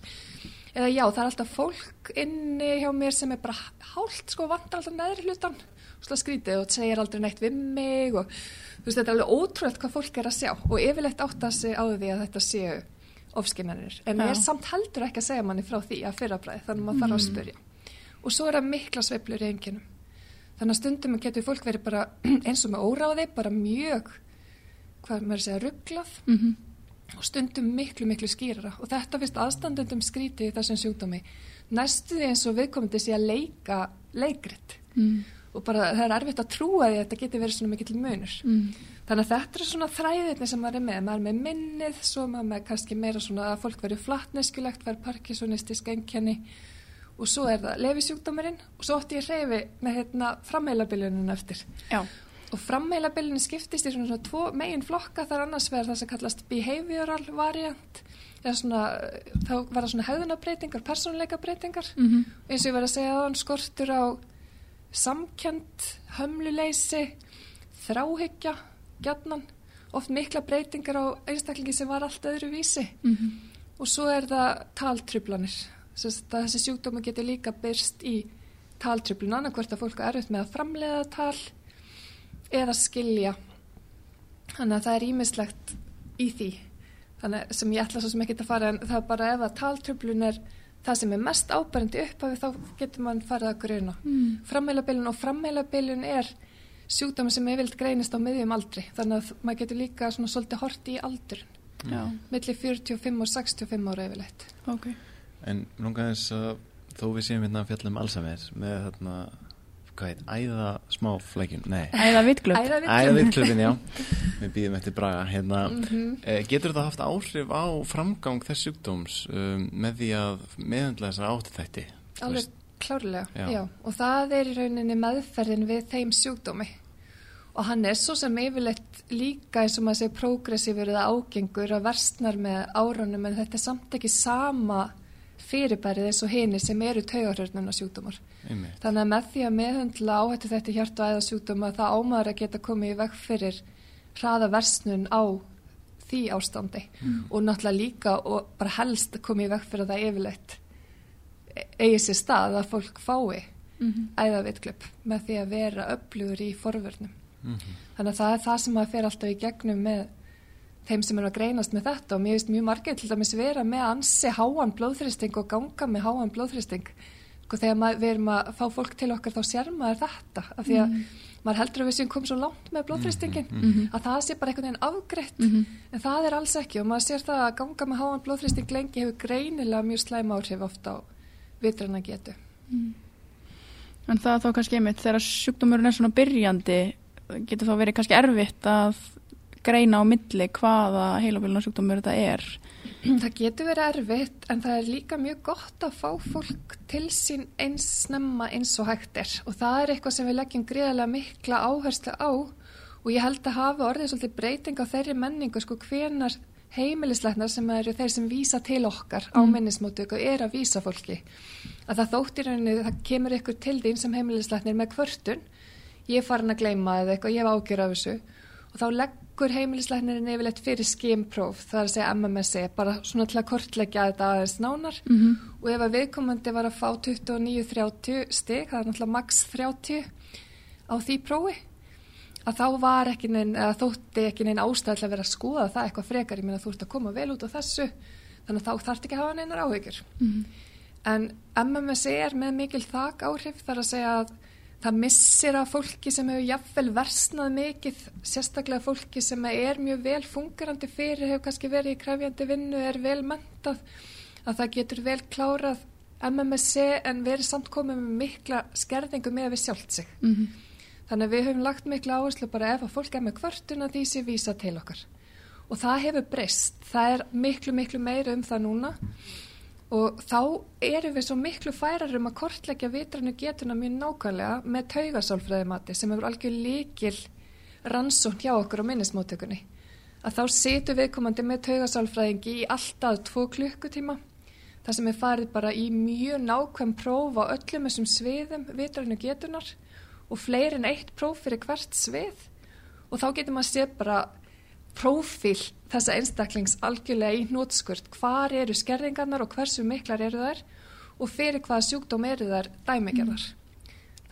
Eða já, það er alltaf fólk inni hjá mér sem er bara hált, sko, vantar alltaf neðri hlutan, svona skrítið og segir aldrei neitt við mig og þú veist, þetta er alveg ótrúlega hvað fólk er að sjá og yfirleitt átt að sig á því að þetta séu ofskinnanir. En ég er samt heldur ekki að segja manni frá því að fyrrabræði, þannig að maður þarf að spyrja. Og svo er það mikla sveiflur í enginum. Þannig að stundum getur fólk verið bara eins og með óráði, bara mjög, hvað maður segja, rugglað
Mm
og stundum miklu, miklu skýrara. Og þetta finnst aðstandendum skrítið í þessum sjúkdómi. Næstu því eins og viðkomandi sé að leika leikrit.
Mm.
og bara það er erfitt að trúa því að þetta geti verið svona mikill munur.
Mm.
þannig að þetta er svona þræðirni sem maður er með. Maður er með minnið, svo maður með kannski meira svona að fólk verið flatneskjulegt verið parkinsonistisk enkenni og svo er það lefisjúkdómurinn og svo ótti ég reyfi með hérna framheilabilinun eftir.
Já.
Og frammeilabilinu skiptist í svona, svona tvo megin flokka þar annars verður það sem kallast behavioral variant. Svona, þá verða svona hegðunabreitingar, persónuleikabreitingar
Mm
eins og ég verið að segja að hann skortur á samkjönd, hömluleysi, þráhyggja, gjarnan, oft mikla breytingar á einstaklingi sem var allt öðru vísi
-hmm.
og svo er það taltrublanir, Sest, þessi sjúkdómi getur líka byrst í taltrublun, annarkvort að fólk er erfitt með að framleiða tal eða skilja þannig að það er ímislegt í því þannig sem ég ætla svo sem ekki að fara en það er bara ef að taltröflun er það sem er mest ábærandi upphafi þá getur mann farið að gruna
Mm.
frammeilabilin og frammeilabilin er sjúkdómi sem er vilt greinist á miðjum aldri þannig að maður getur líka svona svolítið hort í aldur
Já.
millir 45 og 65 ára yfirleitt
Ok.
En lunga þess að þó við séum hérna að fjalla um Alzheimer með þarna, hvað heit, æða smáflækjun, nei,
Æða.
Æðavillum.
æða vitklubin, já, við býðum eftir Braga, hérna,
Mhm.
eh, getur það haft áhrif á framgang þess sjúkdóms um, með því að meðhandla þessar áttu þætti?
Alveg klárlega,
Já.
já. Og það er í rauninni meðferðin við þeim sjúkdómi. Og hann er svo sem yfirleitt líka eins og maður segir progressífur eða ágengur að versnar með árunum en þetta er samt ekki sama fyrirbærið eins og hinir sem eru taugarhörnuna sjúkdómar.
Einmitt.
Þannig að með því að meðhendla áhættu þetta hjart og æða sjúkdóma það ámaður að geta komið í veg fyrir hraða versnun á því ástandi og náttúrulega líka og bara helst komið í veg fyrir að það yfirleitt eigi sér stað að fólk fái æðavitklöp með því að vera öflugur í forvörnum. Þannig að það er það sem að fer alltaf í gegnum með þeim sem eru að greinast með þetta og mér finnst mjög margir til dæmis vera með ansi háan blóðþristing og ganga með háan blóðþristing. Sko þegar maður, við erum að fá fólk til okkar þá sér maður þetta af því að maður heldur að við séum komið svo langt með blóðþristingin að það sé bara einhvern veginn afgreitt. En það er alls ekki og maður sér það að ganga með háan blóðþristing lengi hefur greinilega mjög slæm áhrif ofta á vitrana getu.
En það er þá kannski einmitt þegar sjúkdómurinn er svona byrjandi getur þá verið kannski erfitt að greina á milli hvaða heilabíluna sjúkdómur þetta er.
Það getur verið erfitt en það er líka mjög gott að fá fólk til sín eins snemma eins og hægt er. Og það er eitthvað sem við leggjum gríðarlega mikla áherslu á. Og ég held að hafa orðið svolítið breyting á þeirri menningu sko hvenar heimilisleiknar sem eru þeir sem vísa til okkar á minnismótöku er að vísa fólki. Að það þóttir henni, það kemur ykkur til þín sem heimilisleiknir með kvörtun. Ég er farin að gleyma eða eitthvað, ég hef ágjör af þessu. Og þá leggur heimilisleiknirinn yfirleitt fyrir skimpróf, það er að segja MMSE, bara svona til að kortleggja þetta aðeins nánar
Mhm.
og ef að viðkomandi var að fá 29-30 stig, það er náttúrulega max 30 á því prófi að þá var ekki neinn, eða þótti ekki neinn ástæð til að vera að skoða það eitthvað frekar, ég meina þú ert að koma vel út á þessu, þannig að þá þarf ekki að hafa neinar áhyggjur. En MMSE er með mikil þak áhrif þar að segja að það missir af fólki sem hefur jafnvel versnað mikið, sérstaklega fólki sem er mjög vel fungerandi fyrir, hefur kannski verið í krefjandi vinnu, er vel mentað, að það getur vel klárað MMSE en verið samt komið með mikla skerðingu með við sjálft sig.
Mhm.
Þannig að við höfum lagt mikla áherslu bara ef að fólk er með kvörtuna því sé vísa til okkar. Og það hefur breyst. Það er miklu, miklu meira um það núna og þá erum við svo miklu færar um að kortleggja vitrannu getuna mjög nákvæmlega með taugasálfræðimati sem hefur algjör líkil rannsókn hjá okkur á minnismóttökunni. Að þá situr viðkomandi með taugasálfræðingi í alltaf tvo klukkutíma þar sem er farið bara í mjög nákvæm próf á öllum þessum sviðum vitrannu getunar og fleiri en eitt próf fyrir hvert svið og þá getur maður séð bara prófíl þessa einstaklings algjörlega í nótskurt hvar eru skerðingarnar og hversu miklar eru þær og fyrir hvaða sjúkdóm eru þær dæmigerðar.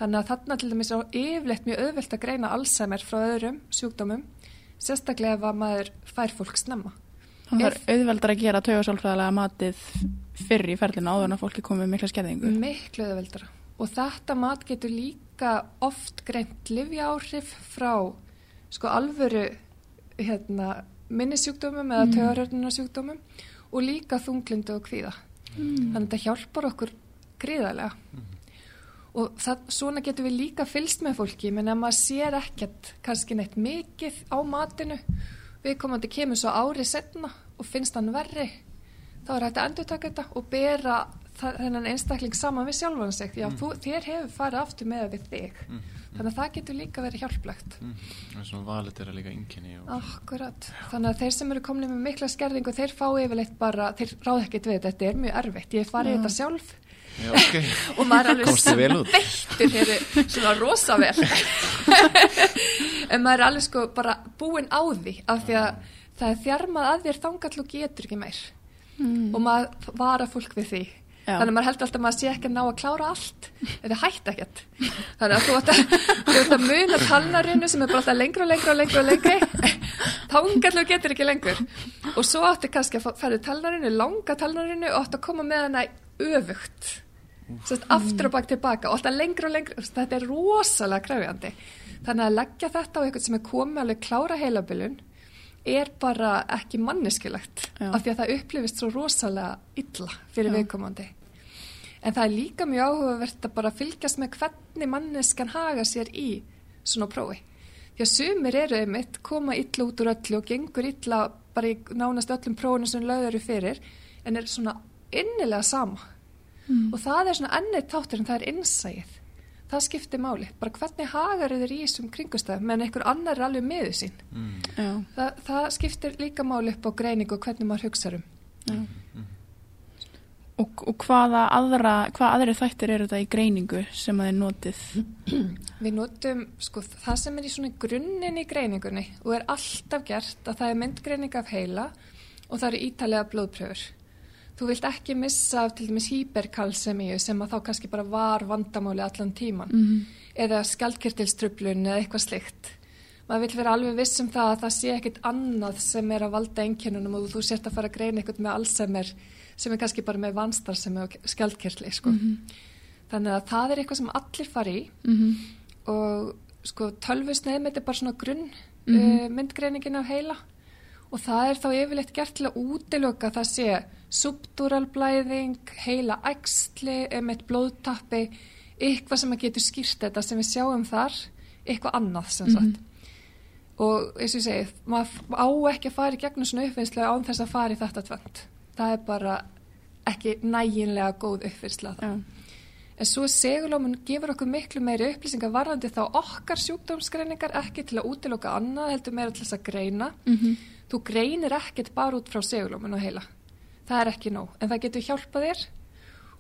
Þannig að þarna til dæmis á yfirleitt mjög auðvelt að greina Alzheimer frá öðrum sjúkdómum, sérstaklega ef að maður fær fólk snemma.
Það er auðveldar að gera taugasálfræðilega matið fyrr í ferðinu áður en að fólki komið mikla skerðingu.
Miklu auðveldara. Og þetta mat getur líka oft greint livjáhrif frá sko alvöru hérna, minnisjúkdómum eða mm. taugarörnunarsjúkdómum og líka þunglindu og kvíða. Þannig að þetta hjálpar okkur gríðarlega. Og það, svona getur við líka fylst með fólki, menn að maður sér ekkert kannski neitt mikið á matinu, við komandi kemur svo árið setna og finnst hann verri, þá er hægt að endur taka þetta og bera það, þennan einstakling saman við sjálfan sig. Já, þú, þér hefur farið aftur með við þig. Þannig að það getur líka verið hjálplegt.
Mm. Það er svona valit er að líka og
Akkurat. Þannig að þeir sem eru komin með mikla skerðingu, þeir fá yfirleitt bara, þeir ráð ekkert við þetta, þetta er mjög erfitt. Ég hef farið þetta sjálf
Já, ok.
og maður er alveg beittur hér svona rosa vel en maður er alveg sko bara búinn á því af því að það er þjarmað að þér þangall og getur ekki meir og maður vara fólk við því. Þannig að maður heldur alltaf að maður sé ekki að ná að klára allt eða hætt ekkert. Þannig að þú ætti að, ætti að muna talnarinu sem er bara alltaf lengra og lengra og lengra og lengri. Þangall og getur ekki lengur. Og svo átti kannski að færi talnarinu langa talnarinu og átti að koma með hana öfugt. Sest, aftur og bak tilbaka og alltaf lengra og lengra. Þetta er rosalega krefjandi. Þannig að leggja þetta á eitthvað sem er komið alveg klára heilabilun er bara ekki manneskilegt af því að það upplifist svo rosalega illa fyrir viðkomandi. En það er líka mjög áhugavert að bara fylgjast með hvernig manneskan haga sér í svona prófi. Því að sumir eru einmitt koma illa út úr öllu og gengur illa bara í nánast öllum prófinu sem lögður eru fyrir en er svona innilega sama. Og það er svona ennið þáttur en það er innsæið það skiptir máli, bara hvernig hagar þeir í þessum kringustæðum menn einhver annar er alveg miður sín.
Já,
það, það skiptir líka máli upp á greiningu og hvernig maður hugsa um.
Já. Og, og hvaða aðra, hvað aðri þættir eru þetta í greiningu sem að þið notið?
Við notum, sko, það sem er í svona grunninn í greiningunni og er alltaf gert að það er myndgreining af heila og það eru ítalega blóðpröfur. Þú vilt ekki missa af til dæmis hyperkalsemíu sem að þá kannski bara var vandamáli allan tíman
Mhm.
eða skjaldkirtilströflun eða eitthvað slikt. Maður vil vera alveg viss um það að það sé ekkit annað sem er að valda einkennunum og þú sért að fara að greina eitthvað með Alzheimer sem er kannski bara með vanstar og skjaldkirtli, sko. Þannig að það er eitthvað sem allir fari í
Mhm.
og sko tölvusneið er bara svona grunn uh, myndgreiningin af heila og það er þá yfirleitt gert til að útiloka það sé subduralblæðing, heila æxli, emitt blóðtappi, eitthvað sem að getur skýrt þetta sem við sjáum þar, eitthvað annað sem sagt. Og eins og ég segi, maður á ekki að fara í gegnum svona uppvinnslu án þess að fara í þetta tvönd. Það er bara ekki næginlega góð uppvinnsla það.
Já.
En svo segulómun gefur okkur miklu meiri upplýsingar varðandi þá okkar sjúkdómsgreiningar ekki til að útiloka annað heldur meira til þess að greina.
Mhm.
Þú greinir ekkert bara út frá segulómun og heila. Það er ekki nóg, en það getur hjálpað þér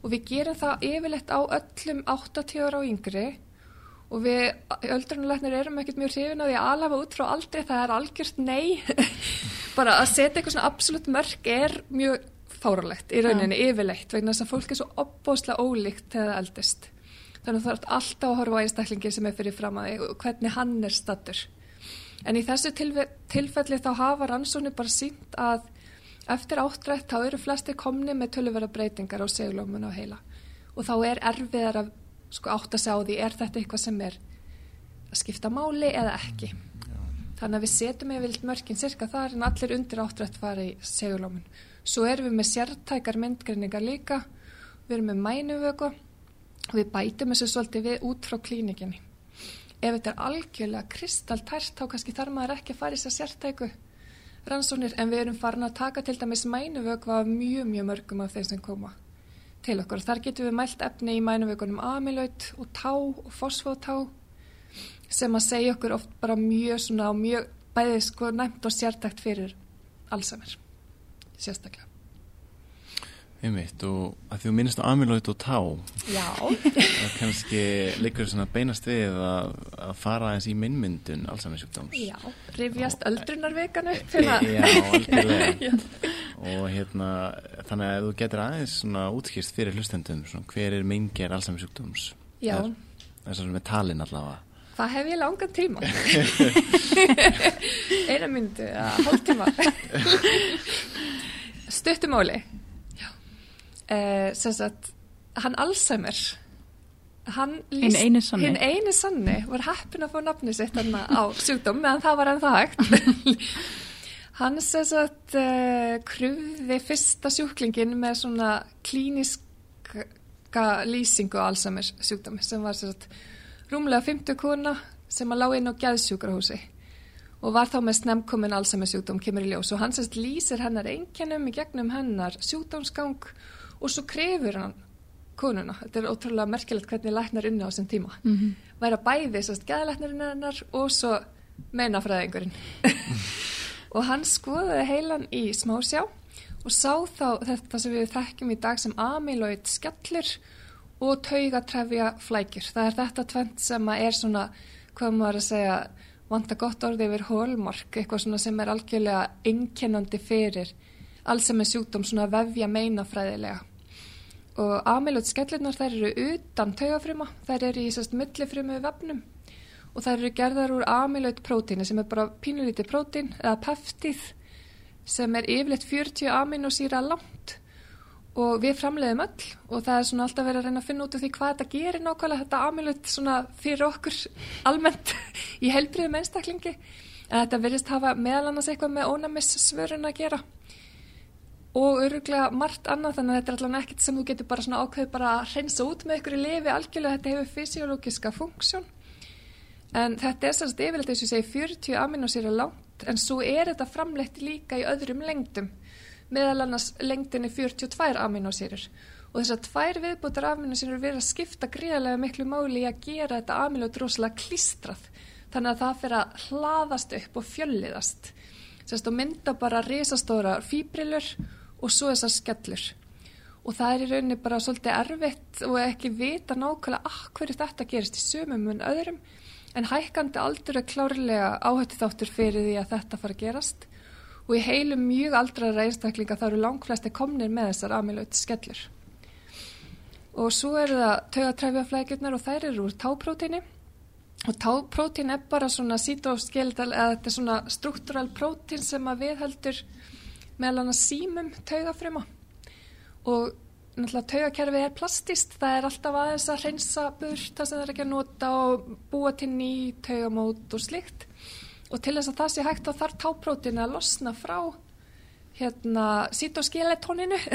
og við gerum það yfirleitt á öllum 80 ára og yngri og við öldrunulegnir erum ekkert mjög hrifin á því að alhafa út frá aldrei, það er algjört nei. bara að setja eitthvað svona absolutt mörg er mjög fáralegt í rauninni yfirleitt vegna þess að fólk er svo opbóðslega ólíkt þegar það eldist. Þannig að það er alltaf að horfa á einstaklingi sem er fyrir fram að þig og hvernig hann er stattur. En í þessu tilfe- tilfelli þá hafa rannsóknir bara sínt að eftir áttrætt þá eru flestir komni með töluvera breytingar á seglómun og heila. Og þá er erfiðar að sko, átt að segja á því er þetta eitthvað sem er að skipta máli eða ekki. Þannig að við setjum yfir mörkin cirka þar en allir undir áttrætt fara í segulómun. Svo erum við með sértækar myndgreiningar líka, við erum með mænuvöku og við bætum þessu svolítið við út frá klínikinni. Ef þetta er algjörlega kristaltært þá kannski þarf maður ekki að fara í þess að sértæku rannsóknir en við erum farin að taka til dæmis mænuvöku af mjög mjög mörgum af þeim sem koma til okkur. Þar getum við mælt efni í mænuvökunum amylaut og tá og fosfótá sem að segja okkur oft bara mjög svona og mjög bæðið sko næmt og sértækt fyrir Alzheimer sérstaklega.
Einmitt, og að þú minnist á amyloid og tá
Já,
það kannski liggur svona beinast við að, að fara aðeins í minnmyndun Alzheimer sjúkdóms
já, rifjast öldrunarvekan upp
E. Já, algjörlega og hérna, þannig að þú getur aðeins svona útskýrst fyrir hlustendum svona, hver er meinger Alzheimer sjúkdóms
Já,
sem er talin allavega
hvað hef ég langan tíma? Eina myndu, að hálftíma. Stuttumáli. Eh, sem sagt, hann Alzheimer,
Hinn eini sanni.
hinn eini sanni var heppin að fá nafni sitt á sjúkdóm meðan það var enn það hægt. hann sem sagt uh, krufði fyrsta sjúklingin með svona klíniska lýsingu á Alzheimer sjúkdómi sem var sem sagt rúmlega 50 kona sem að lág inn á gæðsjúkrahúsi og var þá með snemkomin Alzheimer sjúkdóm kemur í ljós og hann sérst lýsir hennar einkennum í gegnum hennar sjúkdómsgang og svo krefur hann konuna, þetta er ótrúlega merkilegt hvernig læknar unni á þessum tíma
Mhm.
væri að bæði sérst gæðlæknarinn hennar og svo meinafræðingurinn og hann skoðaði heilan í smásjá og sá þá þetta sem við þekkjum í dag sem amyloid skellir og taugatrefja flækjur. Það er þetta tvent sem er svona, hvað maður að segja, vanta gott orði yfir hólmark, eitthvað svona sem er algjörlega einkennandi fyrir alls sem er sjúkdóm svona vefja meinafræðilega. Og amyloid skellirnar þær eru utan taugafruma, þær eru í sérst millifrumu vefnum. Og þær eru gerðar úr amyloid prótíni sem er bara pínulítið prótín eða peftíð sem er yfirleitt 40 aminosýra langt. Og við framleiðum öll og það er svona alltaf verið að reyna að finna út af því hvað þetta gerir nákvæmlega þetta amyloid svona fyrir okkur almennt í helbriðum einstaklingi. En þetta verðist hafa meðal annars eitthvað með ónæmissvörun að gera og öruglega margt annað þannig að þetta er allavega ekkert sem þú getur bara svona ákveð bara að hreinsa út með ykkur í lifi algjörlega þetta hefur fysiológiska funksjón. En þetta er sannst eins og ég segi 40 aminosýra langt en svo er þetta framleitt líka í öðrum lengdum. Meðal annars lengdinni 42 aminosýrur og þessar tvær viðbútar aminosýrur verið að skipta gríðarlega miklu máli í að gera þetta amilót rosalega klístrað þannig að það fyrir að hlaðast upp og fjölliðast. Sérst og mynda bara risastóra fýbrilur og svo þessar skellur. Og það er í rauninni bara svolítið erfitt og ekki vita nákvæmlega ah, hverju þetta? gerist í sömum en öðrum. En hækkandi aldur er klárlega áhætti þáttur fyrir því að þetta fara að gerast. Og í heilum mjög aldraðra einstaklinga þá eru langflesti komnir með þessar amilöyti skellur. Og svo eru það taugatræfjaflækjurnar og þær eru úr táprótíni og táprótín er bara svona sítóskeletal eða þetta er svona struktúral prótín sem að viðheldur meðal annars símum taugafrima og náttúrulega taugakerfið er plastist, það er alltaf aðeins að hreinsa burt það sem það er ekki að nota og búa til ný taugamót og slikt og til þess að það sé hægt á þar táprótin að losna frá hérna sítóskeletóninu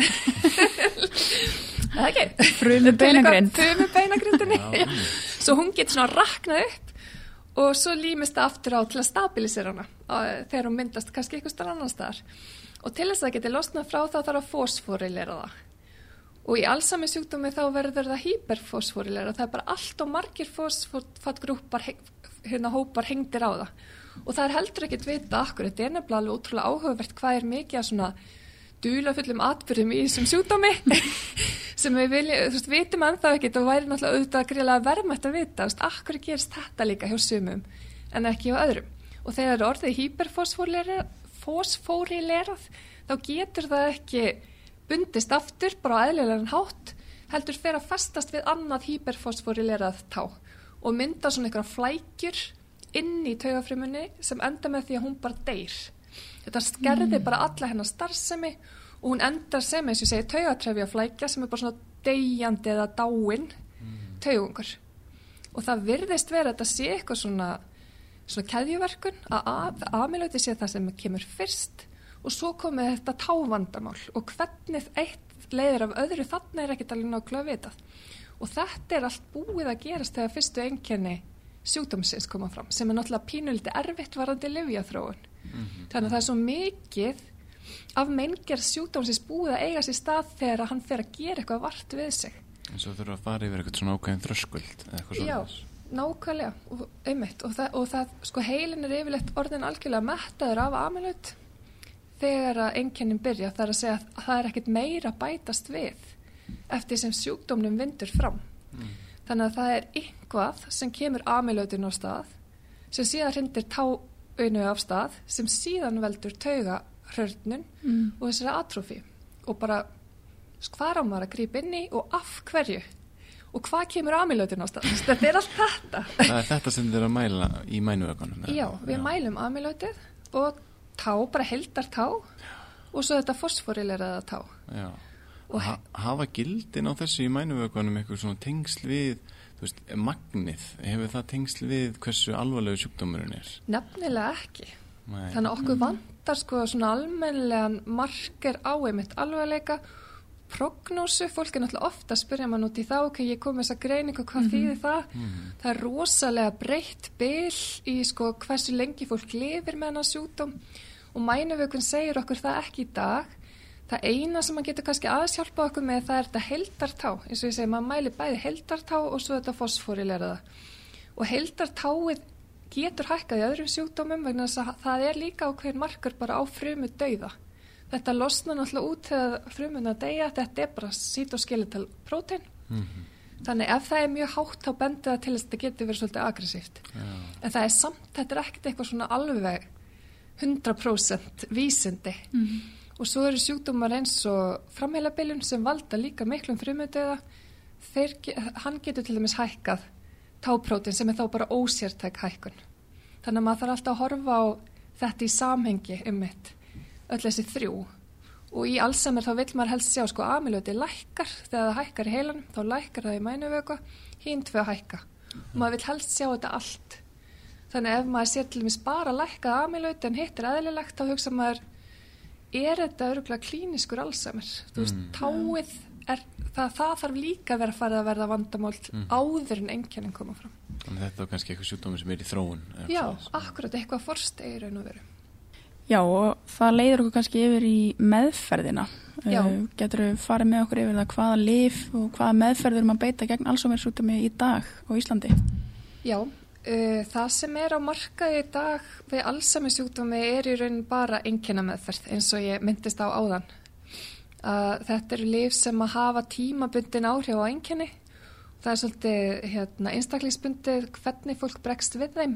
það er ekki?
Frumu beinagrind.
frumu beinagrindinni Já. svo hún getur svona raknað upp og svo límist það aftur á til að stabilisera hana þegar hún myndast kannski eitthvað starf annar staðar og til þess að það geti losnað frá þá þarf að fósfórilera það. Og í allsami sjúkdómi þá verður það hyperfósfórilera það er bara allt og margir fósfótgrúpar hérna hópar hengdir á það. Og það er heldur ekkert vita akkur, þetta er nefnilega alveg útrúlega áhugavert hvað er mikið að svona dulafullum atbyrðum í þessum sjúkdómi. Sem við viljum, þú veist, vitum ennþá ekkert og væri náttúrulega auðvitað greiðlega verðmætt að vita, þú veist, akkur gerist þetta líka hjá sumum en ekki hjá öðrum. Og þegar orðið hyperfosfórilerað þá getur það ekki bundist aftur bara á eðlilegan hátt heldur fer að festast við annað hyperfosfórilerað tá og mynda svona einhverja flækjur inn í taugafrimunni sem enda með því að hún bara deyr. Þetta skerði bara alla hennar starfsemi og hún endar sem, eins og ég segi, taugatrefja flækja sem er bara svona deyjandi eða dáin taugungur. Og það virðist vera að þetta sé eitthvað svona, svona keðjuverkun að aðmilöti sé það sem kemur fyrst og svo komið þetta távandamál og hvernig eitt leiðir af öðru þannig er ekkert alveg nákvæmlega vitað. Og þetta er allt búið að gerast þegar fyrstu enkenni sjúkdómsins koma fram sem er náttúrulega pínuliti erfitt varandi livjaþróun. Mm -hmm. Þannig að það er svo mikið af mengjart sjúkdómsins búið að eiga sér stað þegar hann fer að gera eitthvað vart við sig.
En svo þurfa að fara yfir eitthvað svona ákveðin þröskuld eða eitthvað svona.
Nákvæmlega og einmitt og það, og það sko heilin er yfirleitt orðin algjörlega mettaður af amilut þegar að einkennin byrja þar að segja að það er ekkit meira bætast við eftir sem sjúkdómnum vindur fram. Mm. Þannig að það er yngvað sem kemur amilautin á stað sem síðan hrindir táinu af stað sem síðan veldur tauga hrörnun mm. og þessari atrofi og bara hvað á maður að grípa inn í og af hverju og hvað kemur amilautin á stað? Þetta er allt þetta.
Það er þetta sem þið er að mæla í mænuökunum
Já, við Já. mælum amilautið og tá, bara heldar tá og svo þetta fosforileraða tá
Já. Og ha hafa gildin á þessu í mænuvökunum eitthvað svona tengsl við veist, magnið, hefur það tengsl við hversu alvarlegu sjúkdómurinn er?
Nefnilega ekki. Nei. þannig að okkur vantar sko svona almenlegan marker á einmitt alvarleika prognósu, fólk er náttúrulega ofta að spyrja mann út í þá, ok, ég kom með þessa greiningu hvað mm -hmm. þýðir það? Mm -hmm. Það er rosalega breytt byll í sko hversu lengi fólk lifir með hana sjúkdóm og mænuvökun segir okkur það ekki í dag Það eina sem maður getur kannski aðeins hjálpa okkur með það er þetta heldartá. Eins og ég segi, maður mæli bæði heldartá og svo þetta fosforileraða. Og heldartáið getur hækkað í öðrum sjúkdómum vegna þess að það er líka ákveðin markar bara á frumu dauða. Þetta losna náttúrulega út þegar frumun að deyja, þetta er bara cytoskeletal prótein. Mm -hmm. Þannig ef það er mjög hátt þá bendur það til þess að þetta getur verið svolítið aggressíft. Yeah. En það er samt, þetta er ekkert eitthvað svona alveg 100% vísindi. Mm -hmm. Og svo eru sjúkdómar eins og framheilabilin sem valda líka miklum frumötuða. Hann getur til dæmis hækkað táprótin sem er þá bara ósértæk hækkun. Þannig að maður þarf alltaf að horfa á þetta í samhengi um mitt, öll þessi þrjú. Og í allsamar þá vil maður helst sjá sko amilöti lækkar, þegar það hækkar í heilanum, þá lækkar það í mænuvöku, hinn tvö hækka. Og maður vil helst sjá þetta allt. Þannig ef maður sér til dæmis bara lækkað amilöti en hitt er eðlilegt, þá hugsa maður er þetta öruglega klíniskur Alzheimer þú veist, mm. táið er, það, það þarf líka vera að fara að verða vandamál mm. áður en engjörnum koma fram
Þannig þetta er kannski eitthvað sjúkdómi sem er í þróun
Já, akkurat, eitthvað að vera
Já, og það leiður okkur kannski yfir í meðferðina Já. Uh, Getur við farið með okkur yfir það hvaða lif og hvaða meðferður maður beita gegn sjúkdómi í dag á Íslandi
Já, Uh, það sem er á markaði í dag við allsami sjúkdómi er í raun bara einnkjöna meðferð eins og ég myndist á áðan. Uh, þetta eru líf sem að hafa tímabundin áhrif á einnkjöni. Það er svolítið hérna, einstaklingsbundið hvernig fólk bregst við þeim.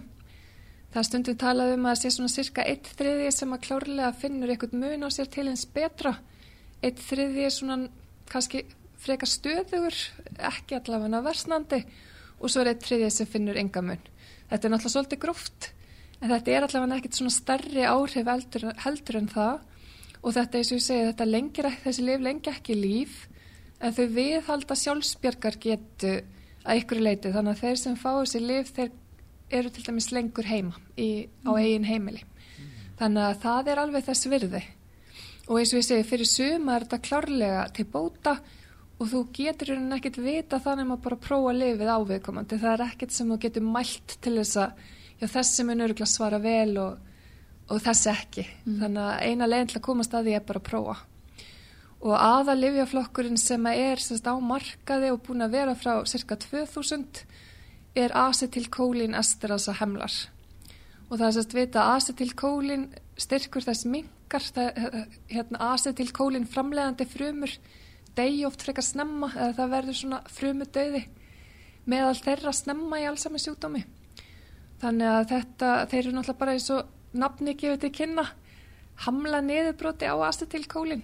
Það er stundum talað um að það sé svona cirka eitt þriði sem að klárlega finnur eitthvað mun á sér til eins betra. Eitt þriði er svona kannski frekar stöðugur, ekki allavega versnandi og svo er eitt þriði sem finnur enga mun. Þetta er náttúrulega svolítið gróft en þetta er allavega ekkert svona starri áhrif heldur, heldur en það og þetta eins og ég segi þetta lengir ekki, þessi lif lengi ekki líf en þau viðhalda sjálfsbjörgar getu að ykkur leiti þannig að þeir sem fá þessi lif þeir eru til dæmis lengur heima í, á eigin heimili. Þannig að það er alveg þess virði. Og eins og ég segi fyrir suma er þetta klárlega til bóta og þú getur hérna ekkert vita þannig að bara prófa lifið áviðkomandi það er ekkert sem þú getur mælt til þess að já, þessi mun öruglega svara vel og, og þessi ekki. Mm. þannig að eina leginn til að komast að því er bara að prófa. Og aða livjaflokkurinn sem er sérst, á markaði og búin að vera frá cirka 2000 er acetilkólin esterasa hemlar og það er sérst vita að acetilkólin styrkur þess mingar hérna, acetilkólin framlegandi frumur degi oft frekar snemma eða það verður svona frumu döði meðal þeirra snemma í allsami sjúkdómi þannig að þetta, þeir eru náttúrulega bara eins og nafni gefið til kynna hamla niðurbróti á acetilkólin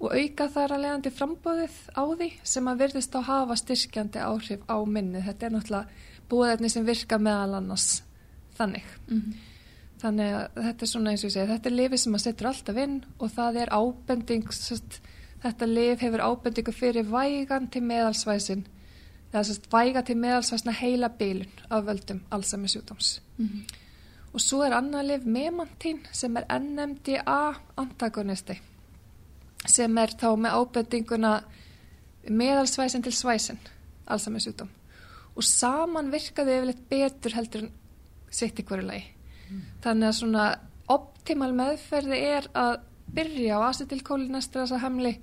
og auka þar að leiðandi frambóðið á því sem að verðist á hafa styrkjandi áhrif á minni. Þetta er náttúrulega búðarni sem virka meðal annars þannig. Mm -hmm. Þannig að þetta er svona eins og ég segi, þetta er lifi sem að setur alltaf inn og það er ábending, sest, þetta lif hefur ábendingu fyrir vægan til meðalsvæsin, eða sest, væga til meðalsvæsna heila bílun af völdum allsami sjúdóms. Mm -hmm. Og svo er annað lif memantín sem er NMDA antagonisti sem er þá með ábendinguna meðalsvæsin til svæsin allsami sjúdóm og saman virkaði yfirleitt betur heldur en sitt í hverju lagi. Mm. þannig að svona optimal meðferði er að byrja á acetilkólinestræsa hamli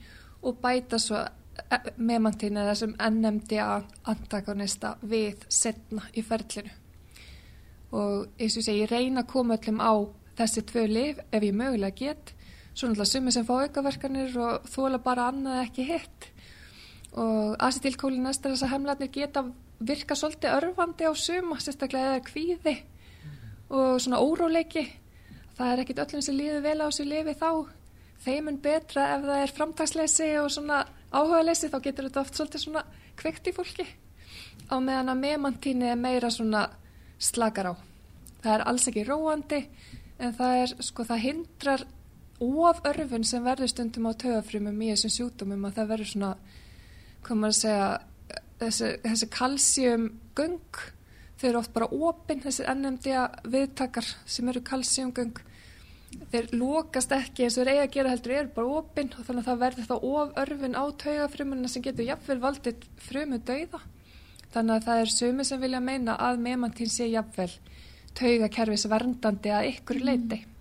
og bæta svo e, memantín eða þessum NMDA antagonista við setna í ferlinu. Og eins og sé ég reyna að koma öllum á þessi tvö lif ef ég mögulega get svo náttúrulega sumi sem fá aukaverkanir og þóla bara annað ekki hitt. Og acetilkólin næstar þess að hemlarnir geta virka svolítið örfandi á suma, sérstaklega eða kvíði og svona óróleiki. Það er ekkit öllum sem líður vel á þessu lifi þá. Þeimun betra ef það er framtagsleysi og svona áhugaleysi þá getur þetta oft svolítið svona kveikt í fólki. Á meðan að memantíni er meira svona slakar á. Það er alls ekki róandi en það er sko það hindrar of örfun sem verður stundum á tögafrýmum í þessum sjúkdómum að það verður svona, hvað maður að segja, þessi, þessi kalsjum göng, þau eru oft bara opinn, þessi NMD viðtakar sem eru kalsjum göng, þeir lókast ekki eins og þeir eiga að gera heldur, eru bara opinn og þannig að það verður þá of örfun á tögafrýmuna sem getur jafnvel valdið frumu dauða. Þannig að það er sumi sem vilja meina að meðmantín sé jafnvel taugakerfis verndandi að ykkur leiti. Mm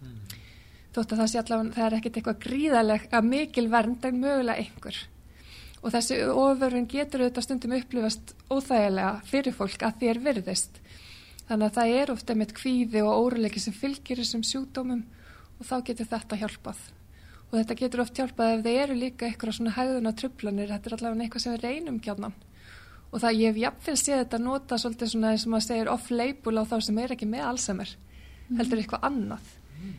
þótt að það sé allavega, það er ekkert eitthvað gríðalega mikil vernd en mögulega einhver. Og þessi ofurinn getur auðvitað stundum upplifast óþægilega fyrir fólk að er virðist. Þannig að það er ofta með kvíði og óruleiki sem fylgir þessum sjúkdómum og þá getur þetta hjálpað. Og þetta getur oft hjálpað ef þeir eru líka eitthvað svona hæðuna trublanir, þetta er allavega eitthvað sem við reynum kjánan. Og það ég hef jafnvel séð þetta nota svolítið svona eins og maður segir off-label á þá sem er ekki með Alzheimer, heldur eitthvað annað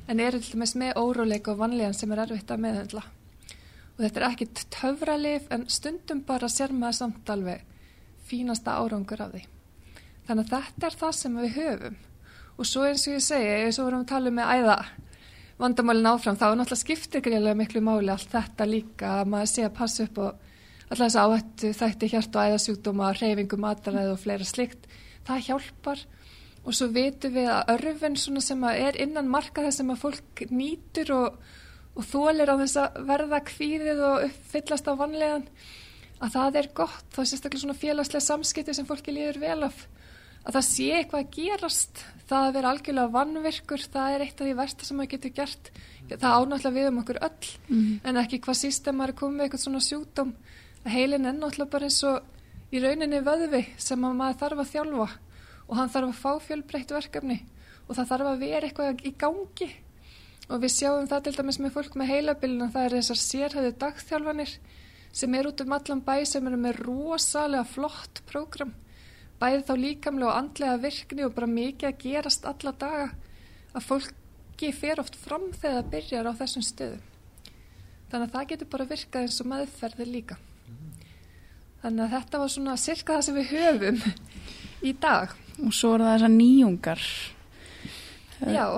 en eru til dæmis með óróleik og vanlíðan sem er erfitt að meðhendla og þetta er ekki töfralif en stundum bara sér maður samt alveg fínasta árangur af því. Þannig að þetta er það sem við höfum. Og svo eins og ég segi, eins og vorum að tala með æða vandamálinn áfram, þá er náttúrulega skiptir greiðlega miklu máli allt þetta líka að maður sé að passa upp og alltaf þess að áhættu þætti hjart og æðasjúkdóma, reyfingu, mataræð og fleira slikt, það hjálpar og svo veitum við að örfin sem að er innan marka þess að fólk nýtur og, og þólir á þess að verða kvíðið og uppfyllast á vanlegan að það er gott, þá er sérstaklega svona félagslega samskipti sem fólki líður vel af. Að það sé eitthvað að gerast það að vera algjörlega vannvirkur það er eitt af því versta sem maður getur gert. Það ánáttúrulega við um okkur öll mm. en ekki hvað sístem maður er komið eitthvað svona sjútum að heilin er náttúrulega bara eins og í rauninni vöðvi sem maður þarf að þjálfa og hann þarf að fá fjölbreytt verkefni. Og það þarf að vera eitthvað í gangi. Og við sjáum það til dæmis með fólk með heilabilina það er þessar sérhæðu dagþjálfanir sem er út um allan bæ sem eru með rosalega flott prógram. Bæði þá líkamlega og andlega virkni og bara mikið að gerast alla daga. Að fólki fer oft fram þegar það byrjar á þessum stöðum. Þannig að það getur bara virkað eins og meðferðir líka. Þannig að þetta var svona cirka það sem við höfum í dag.
Og svo er það þessar nýjungar.
Já,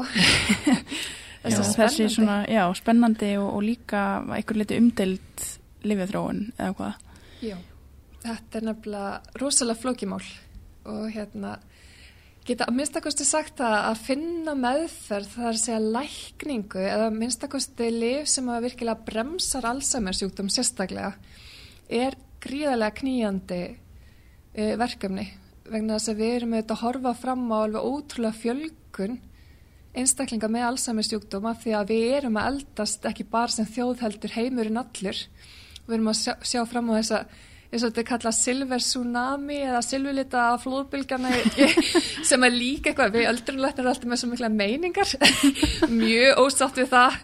Já, þessi svona, já, spennandi og, og líka einhver liti umdeild lifjaþróun eða hvað.
Já, þetta er nefnilega rosalega flókimál og hérna geta að minnstakosti sagt að að finna meðferð þar að segja lækningu eða minnstakosti lif sem að virkilega bremsar Alzheimer sjúkdóm sérstaklega er gríðarlega knýjandi uh, verkefni vegna þess að við erum auðvitað að horfa fram á alveg ótrúlega fjölgun einstaklinga með Alzheimer sjúkdóma því að við erum að eldast ekki bara sem þjóðheldur heimurinn allur. Við erum að sjá, sjá fram á þessa eins og þetta er kallað silver tsunami eða silverlita flóðbylgjana sem er líka eitthvað við öldrunlættir erum alltaf með svo mikla meiningar. Mjög ósátt við það.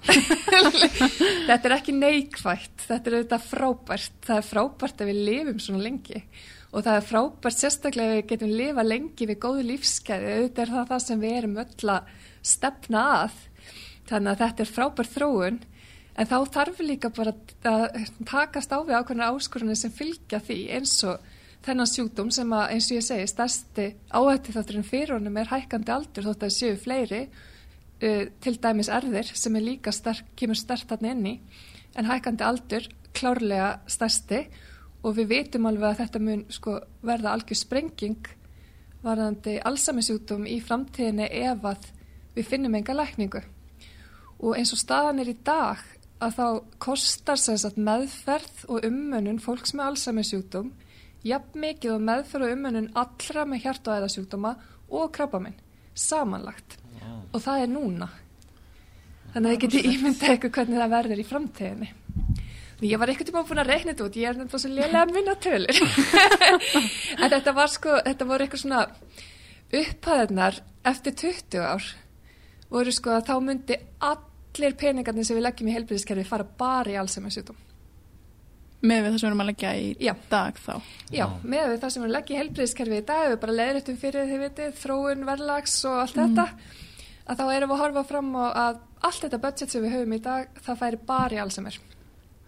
Þetta er ekki neikvægt þetta er auðvitað frábært. Það er frábært að við lifum svona lengi og það er frábært sérstaklega við getum lifa lengi við góðu lífskeiði auðvitað er það það sem við erum öll að stefna að. Þannig að þetta er frábært þróun. En þá þarf líka bara að takast á við ákveðna áskorunni sem fylgja því eins og þennan sjúkdóm sem að eins og ég segi stærsti áhætti þátturinn fyrir honum er hækkandi aldur þótt að séu fleiri uh, til dæmis erðir sem er líka sterk, kemur stert þarna inni en hækkandi aldur klárlega stærsti. og við vitum alveg að þetta mun sko, verða algjör sprenging varðandi allsamisjúkdóm í framtíðinni ef að við finnum enga lækningu. Og eins og staðan er í dag að þá kostar sagt meðferð og ummönnun fólks með sjúkdóm jafn mikið og meðferð og ummönnun allra með hjart- og æðasjúkdóma og krabbaminn samanlagt. Og það er núna. Þannig að ég geti ímyndað eitthvað hvernig það verður í framtíðinni ég var eitthvað tíma búin að reikna þetta út, ég er nefnilega svo lélega að minna tölur. en þetta var sko, þetta voru eitthvað svona upphæðunar eftir 20 ár voru sko að þá myndi allir peningarnir sem við leggjum í helbriðiskerfi fara bara í Alzheimer sjútum.
Með við það sem við erum að leggja í
Já.
dag þá.
Já, með við það sem við leggjum í helbriðiskerfi í dag, við bara leiðrættum fyrir þið vitið, þróun, verðlags og allt þetta, að þá erum við að horfa fram á að allt þetta budget sem við höfum í dag, það færi bara í Alzheimer.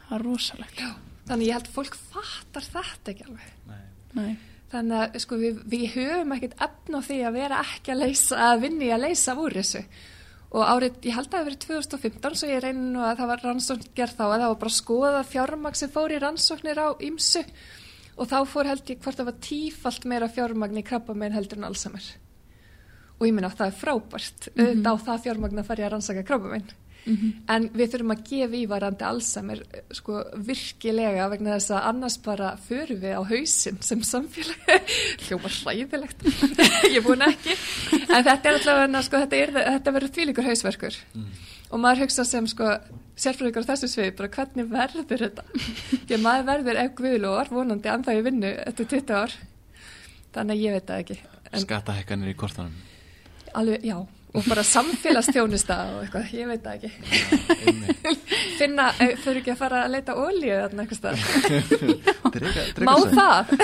Það er rosalegt.
Þannig ég held að fólk fattar þetta ekki alveg.
Nei.
Þannig að sko, við, við höfum ekkert efn á því að vera ekki að leysa, að vinni að leysa úr þessu. Og árið, ég held að það hafi verið 2015, svo ég reyni nú að það var rannsókn gerð þá, að það var bara að skoða fjármagn sem fór í rannsóknir á ýmsu og þá fór held ég hvort það var tífalt meira fjármagn í krabba meginn heldur en Alzheimer. Og ég minna að það er frábært, auðvitað á það fjármagn að fara í að rannsaka krabba meginn. En við þurfum að gefa ívarandi Alzheimer sko virkilega vegna þess að annars bara förum við á hausinn sem samfélag. Hljóma hræðilegt. Ég er búin ekki. En þetta er alltaf sko, þetta, er, þetta verður þvílíkur hausverkur. Og maður hugsa sem sko sérfræðingur á þessu svið bara hvernig verður þetta? Að maður verður ef guðlóðar vonandi anþá í vinnu eftir 20 ár. Þannig að ég veit það ekki. En
Skattahekkanir í kortanum
alveg, já og bara samfélagsþjónusta og eitthvað, ég veit það ekki.
Einmitt.
finna, þurfi ekki að fara að leita olíu þarna eitthvað má það?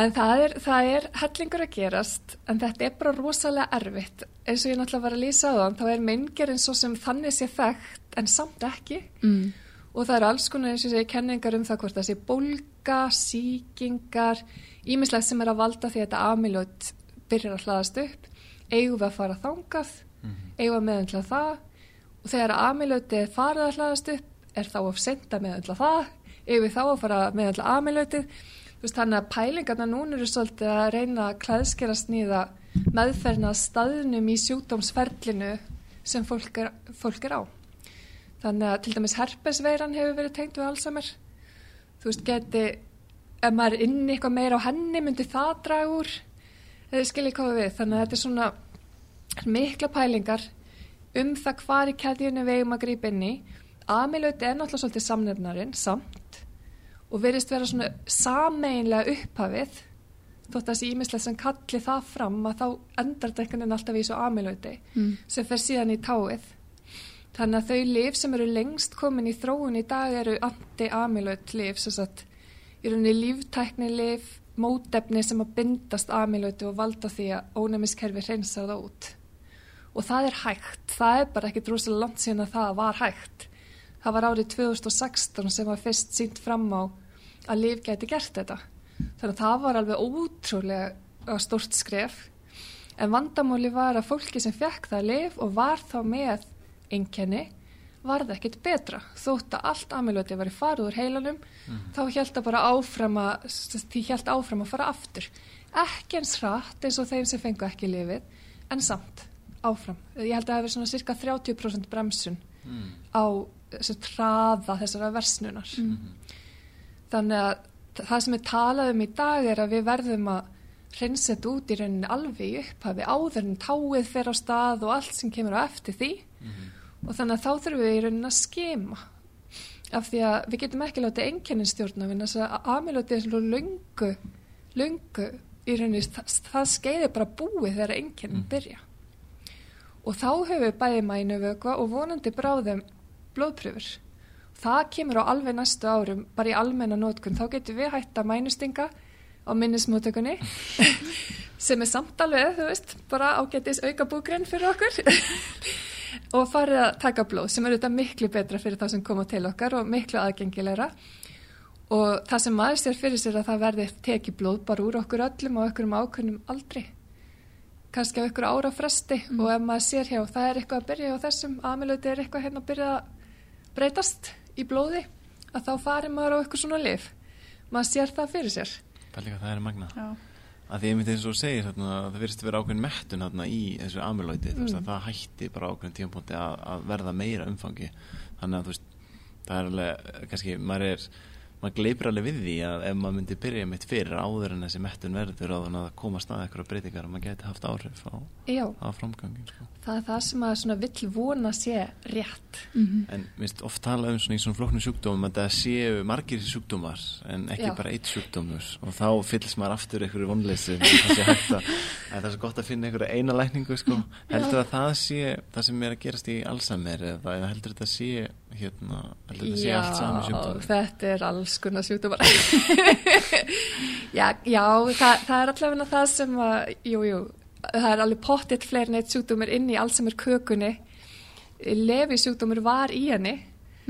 En það er, það er hellingur að gerast en þetta er bara rosalega erfitt. Eins og ég náttúrulega var að lýsa á það þá er meingerinn svo sem þannig sé þekkt en samt ekki.
Mm.
og það eru alls konar eins og sé kenningar um það hvort það sé bólga, síkingar ímislegt sem er að valda því að þetta amiljótt byrjar að hlaðast upp eigum við að fara þangað eigum við að meðundla það og þegar amiljóti er farið að hlaðast upp er þá að senda meðundla það eigum við þá að fara að meðundla amiljótið veist, þannig að pælingarna núna eru svolítið að reyna að klæðskera sníða meðferna staðnum í sjúkdómsferlinu sem fólk er, fólk er á. Þannig að til dæmis herpesveiran hefur verið tengt við Alzheimer. Þú veist, geti, ef maður er inni eitthvað meira á henni, myndi það draga úr, eða skiljið hvað við. Þannig að þetta er svona mikla pælingar um það hvar í keðjunni við eigum að grípa inn í. Amilauti er náttúrulega svolítið samnefnarinn, samt, og verist vera svona sameinlega upphafið, þótt að þessi ímislega sem kalli það fram að þá endar veginn alltaf í svo amilauti
Mm.
sem fer síðan í táið. Þannig að þau lif sem eru lengst komin í þróun í dag eru anti-amyloid lif, sem sagt, í rauninni líftækni lif, mótefni sem að bindast amilötu og valda því að ónæmiskerfi hreinsar það út. Og það er hægt, það er bara ekki drúsilega langt síðan að það var hægt. Það var árið 2016 sem var fyrst sínt fram á að Líf gæti gert þetta. Þannig að það var alveg ótrúlega stort skref. En vandamóli var að fólki sem fekk það Líf og var þá með einkenni var það ekkert betra. Þótt að allt amilöti var í farið úr heilanum mm. þá held það bara áfram að því held áfram að fara aftur. Ekki eins hratt eins og þeim sem fengu ekki lifið en samt áfram. Ég held að það hefur svona cirka 30% bremsun mm. á þessu traða þessara versnunar. Mm. þannig að það sem við talaðum í dag er að við verðum að hreinsett út í rauninni alveg í upphafi áður en táið fer á stað og allt sem kemur á eftir því. -hmm og þannig að þá þurfum við í raunin að skema af því að við getum ekki látið enginnin stjórna við þess að amilótið er svona lungu lungu í raunin það, það skeiði bara búið þegar enginnin mm. byrja. Og þá höfum við bæði mænu vögva og vonandi bráðum blóðpröfur það kemur á alveg næstu árum bara í almenna nótkun, þá getum við hætta mænustinga á minnismótökunni sem er samtalið, þú veist bara ágættis auka búgrinn fyrir okkur og farið að taka blóð sem eru þetta miklu betra fyrir það sem koma til okkar og miklu aðgengilegra. Og það sem maður sér fyrir sér að það verði tekið blóð bara úr okkur öllum og okkur um ákveðnum aldrei kannski á okkur ára fresti. Mm. og ef maður sér hjá það er eitthvað að byrja á þessum amilöti er eitthvað hérna að byrja að breytast í blóði að þá farir maður á eitthvað svona lif maður sér það fyrir sér.
Það er magna Já að því einmitt eins og segir þarna, það verðist að vera ákveðin mettun þarna, í þessu amilóiti mm. það hætti bara ákveðin tímapunkti að, að verða meira umfangi þannig að veist, það er alveg kannski, maður er maður gleipur alveg við því að ef maður myndi byrja mitt fyrir áður en þessi mettun verður á þannig að koma stað eitthvað breytingar og maður geti haft áhrif á, á framgangin sko.
það er það sem maður vill vona sé rétt
mm -hmm. en minnst oft tala um svona í svona floknum sjúkdómum að það séu margir sjúkdómar en ekki Já. bara eitt sjúkdómur og þá fylgst maður aftur einhverju vonleysi það er svo gott að finna einhverju eina lækningu sko. heldur að það sé það sem er að gerast í allsammer eða heldur þetta sé hérna, heldur þetta sé allt saman sjúkdómur
þetta er alls konar sjúkdómar. Já, já það, það er allavega það sem að, jú, jú það er alveg pottitt fleiri neitt sjúkdómar inn í alls sem er kökunni. Lefi sjúkdómar var í henni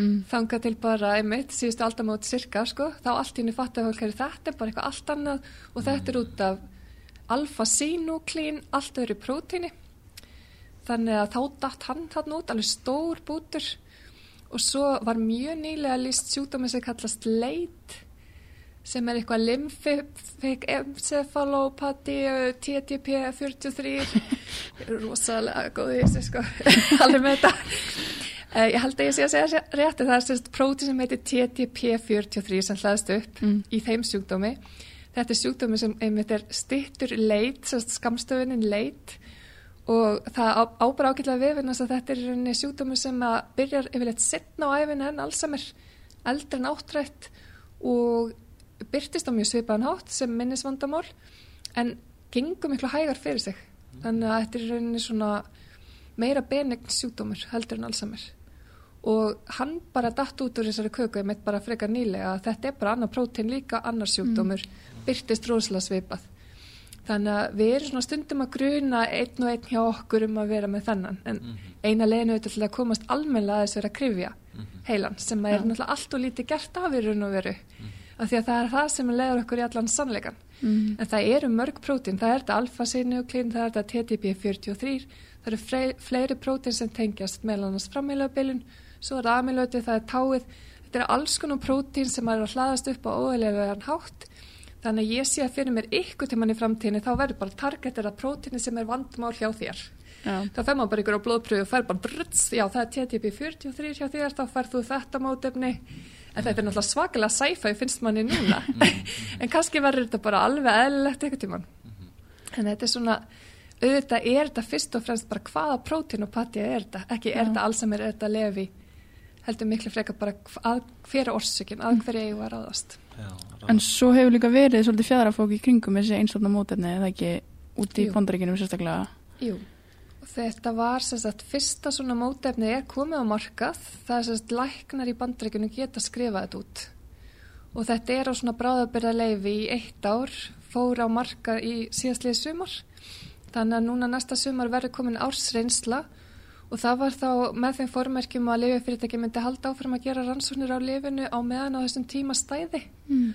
mm. þanga til bara einmitt síðustu aldamót cirka sko, þá allt í henni fólk er þetta er bara eitthvað allt annað og þetta er út af alfa-sinúklín allt öðru prótíni þannig að þá datt hann þarna út alveg stór bútur og svo var mjög nýlega líst sjúkdómi sem kallast leit sem er eitthvað limfik encefalopati TTP 43 rosalega góð í þessu sko. Alveg með þetta. Uh, ég held að ég sé að segja rétt það er sérst próti sem heitir TTP 43 sem hlaðist upp mm. í þeim sjúkdómi. Þetta er sjúkdómi sem einmitt er stittur leit, skamstöfunin leit og það ábara ágætlega við vegna að þetta er rauninni sjúkdómi sem að byrjar yfirleitt setna á æfina en allsamir eldri en áttrætt og byrtist á mjög svipaðan hátt sem minnisvandamál en gengur miklu hægar fyrir sig. Þannig að þetta er rauninni svona meira benign sjúkdómur heldur en allsamir og hann bara datt út úr þessari köku ég meit bara frekar nýlega að þetta er bara annar prótein líka annar sjúkdómur mm. byrtist rosalega svipað Þannig að við erum svona stundum að gruna einn og einn hjá okkur um að vera með þannan en mm -hmm. eina leginu er til að komast almenna að þessu vera að krifja mm -hmm. heilan sem er ja. náttúrulega allt og lítið gert af í raun og veru mm -hmm. af því að það er það sem leður okkur í allan sannleikan mhm. en það eru mörg prótín, það er þetta alfa-sinuklín, það er þetta TTP43 það eru fleiri, fleiri prótín sem tengjast meðlan annars frammeilöfbilun svo er það amilöti, það er táið þetta eru alls konar prótín sem er að hlaðast upp á óæðilega hátt Þannig að ég sé að fyrir mér ykkur til manni framtíðinni þá verður bara targetir að prótíni sem er vandmál hjá þér. Já. Þá fer maður bara ykkur á blóðpröfu og fer bara brrts, já það er TTP 43 hjá þér, þá fer þú þetta mótefni. En þetta er náttúrulega svakalega sæfæg finnst manni núna. en kannski verður þetta bara alveg eðlilegt ykkur til mann. En þetta er svona, auðvitað er þetta fyrst og fremst bara hvaða prótín og patja er þetta. Ekki er þetta alls sem er þetta lefi heldur miklu frekar bara að hverja orsökin, að hverja eigu að ráðast.
Já, en svo hefur líka verið svolítið fjæðrafók í kringum þessi einstofna mótefni eða ekki út í bandaríkinum sérstaklega?
Jú, þetta var sérstaklega fyrsta svona mótefni er komið á markað. Það er sérstaklega læknar í bandaríkinum geta skrifað þetta út. Og þetta er á svona bráðabyrða leifi í eitt ár fór á markað í síðastlið sumar. Þannig að núna næsta sumar verður komin ársreynsla. Og það var þá með þeim formerkjum að lifjafyrirtæki myndi halda áfram að gera rannsóknir á lifinu á meðan á þessum tíma stæði.
Mm.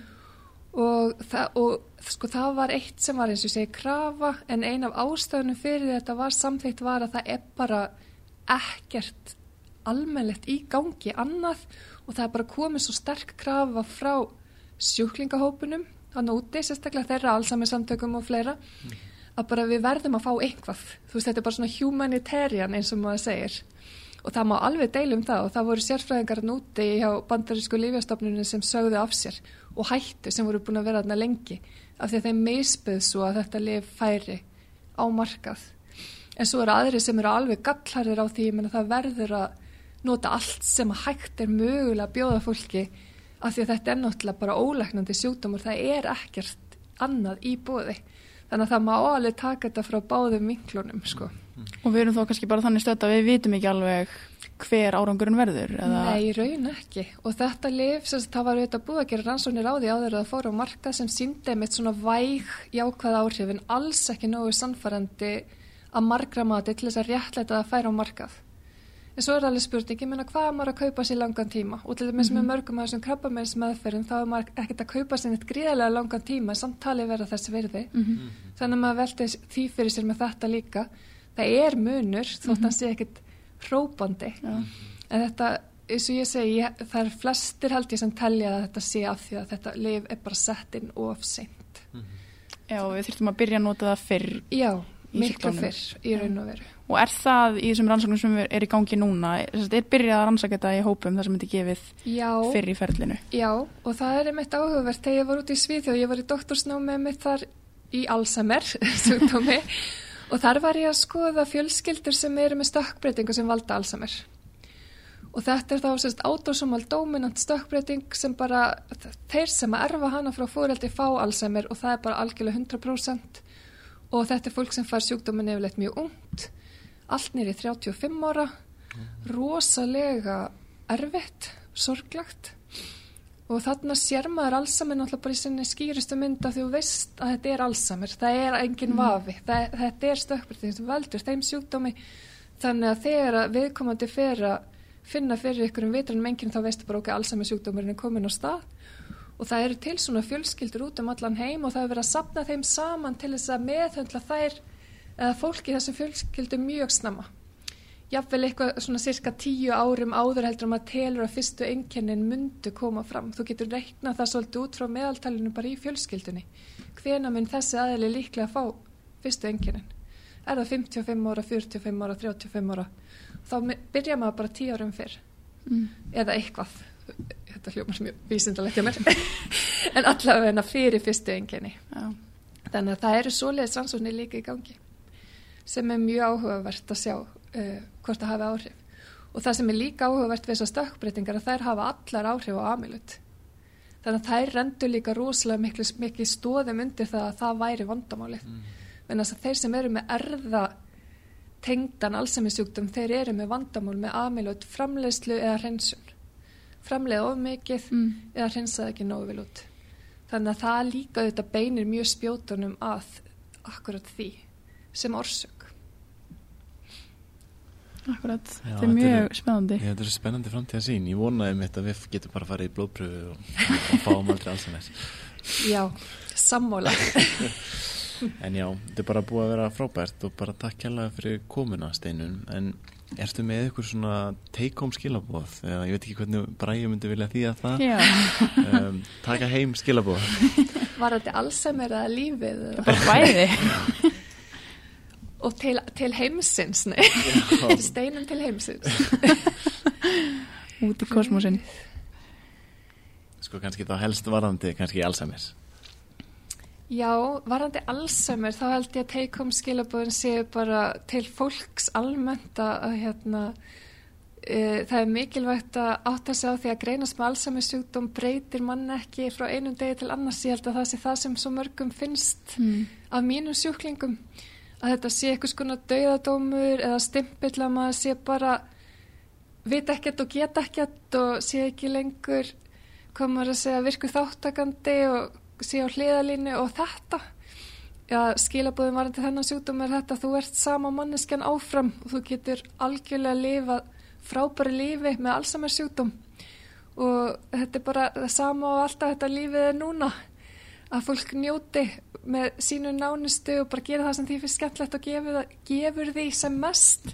Og, það, og sko, það var eitt sem var eins og segi krafa en ein af ástöðunum fyrir þetta var samþýtt var að það er bara ekkert almennlegt í gangi annað og það er bara komið svo sterk krafa frá sjúklingahópunum hann úti, sérstaklega þeirra allsami samtökum og fleira að bara við verðum að fá einhvað þú veist þetta er bara svona humanitarian eins og maður segir og það má alveg deilum það og það voru sérfræðingar núti hjá bandarísku lífjastofnunum sem sögðu af sér og hættu sem voru búin að vera þarna lengi af því að þeim meispuð svo að þetta lif færi á markað. En svo eru aðri sem eru alveg gallarðir á því að það verður að nota allt sem að hægt er mögulega að bjóða fólki af því að þetta er náttúrulega bara ólegnandi sjúkdómur, það er ekkert annað í bóði þannig að það má alveg taka þetta frá báðum vinklunum sko.
Og við erum þó kannski bara þannig stödd að við vitum ekki alveg hver árangurinn verður eða...
Nei, raun ekki og þetta lif, sem það var auðvitað búið að gera rannsóknir á því áður að það fór á marka sem síndi með svona væg jákvæð áhrif en alls ekki nógu sannfærandi að margra mati til þess að réttleita að færa á markað En svo er alveg spurning, ég meina hvað er maður að kaupa sér langan tíma? Og til dæmis mm -hmm. með mhm. mörgum af þessum krabbameins meðferðum þá er maður ekkert að kaupa sér eitt gríðarlega langan tíma en samtali vera þessi virði. Mm -hmm. Þannig að maður veldi því fyrir sér með þetta líka. Það er munur þótt mm -hmm. að sé ekkert hrópandi. Ja. En þetta, eins og ég segi, ég, það er flestir held ég sem telja að þetta sé af því að þetta liv er bara sett inn of seint.
Mhm. Já, við þurftum að byrja að nota það fyrr.
Já, miklu fyrr í raun og veru.
Og er það í þessum rannsóknum sem er í gangi núna, er byrjað að rannsaka þetta í hópum þar sem þetta er gefið já, fyrir í ferlinu?
Já, og það er einmitt áhugavert þegar ég var út í Svíþjóð, ég var í doktorsnámi með þar í Alzheimer, og þar var ég að skoða fjölskyldur sem eru með stökkbreytingu sem valda Alzheimer. Og þetta er þá sérst autosomal dominant stökkbreyting sem bara, þeir sem að erfa hana frá fóreldi fá Alzheimer og það er bara algjörlega 100% og þetta er fólk sem fær sjúkdómin yfirleitt mjög ungt allt nýri 35 ára rosalega erfitt sorglagt og þarna sér maður allsamir náttúrulega bara í sinni skýristu mynda því þú veist að þetta er allsamir, það er engin mm. vafi, það, þetta er stökkbreyting sem veldur þeim sjúkdómi. Þannig að þegar viðkomandi fer að finna fyrir ykkur um vitranum enginn þá veistu bara okkur allsamir sjúkdómurinn er komin á stað og það eru til svona fjölskyldur út um allan heim og það er verið að sapna þeim saman til þess að meðhundla þær eða fólki þessum fjölskyldum mjög snamma. Jáfnvel eitthvað svona cirka tíu árum áður heldur um að telur að fyrstu enkennin myndu koma fram. Þú getur reiknað það svolítið út frá meðaltalinu bara í fjölskyldunni. Hvena mun þessi aðli líklega að fá fyrstu enkennin? Er það 55 ára, 45 ára, 35 ára? Þá byrja maður bara tíu árum fyrr. Mm. Eða eitthvað. Þetta hljómar mjög vísindalegt hjá mér. en allavega fyrir fyrstu enkenni. Já. Þannig að það eru svoleiðis rannsóknir líka í gangi sem er mjög áhugavert að sjá uh, hvort það hafi áhrif. Og það sem er líka áhugavert við þessar stökkbreytingar að þær hafa allar áhrif á amilut. Þannig að þær rendur líka rosalega miklu, miklu stóðum undir það að það væri vandamálið. Mm. En þess að þeir sem eru með erða tengdan allsæmisjúkdum, þeir eru með vandamál með amilut framleiðslu eða hreinsun. Framleið of mikið mm. eða hreinsað ekki nógu vil út. Þannig að það líka auðvitað beinir mjög spjótunum að akkurat því sem orsök.
Akkurat, Já, þetta er mjög er, spennandi
Þetta er spennandi framtíða sín Ég vonaði mitt að við getum bara að fara í blóðpröfu og, og fáum aldrei alls að næst
Já, sammóla
En já, þetta er bara búið að vera frábært og bara takk hella fyrir komuna steinun en erstu með ykkur svona take-home skilabóð eða ég veit ekki hvernig ég myndi vilja því að það um, taka heim skilabóð
Var þetta allsæmur eða lífið?
Bara bæði.
Og til, til heimsins steinum til heimsins.
Út í kosmosin
sko kannski þá helst varandi kannski Alzheimer's
já, varandi Alzheimer þá held ég að teikom skilabóðin séu bara til fólks almennt að hérna e, það er mikilvægt að átta sig á því að greinast með Alzheimer sjúkdóm breytir mann ekki frá einum degi til annars ég held að það sé það sem svo mörgum finnst mm. af mínum sjúklingum að þetta sé eitthvað svona dauðadómur eða stimpill að maður sé bara vita ekkert og geta ekkert og sé ekki lengur hvað maður að segja virku þáttakandi og sé á hliðalínu og þetta. Já, skilabóðum varandi þennan sjúkdóm er þetta þú ert sama manneskjan áfram og þú getur algjörlega að lifa frábæri lífi með Alzheimer sjúkdóm. Og þetta er bara það sama og alltaf þetta lífið er núna að fólk njóti með sínu nánustu og bara gera það sem því finnst skemmtlegt og gefur, gefur því sem mest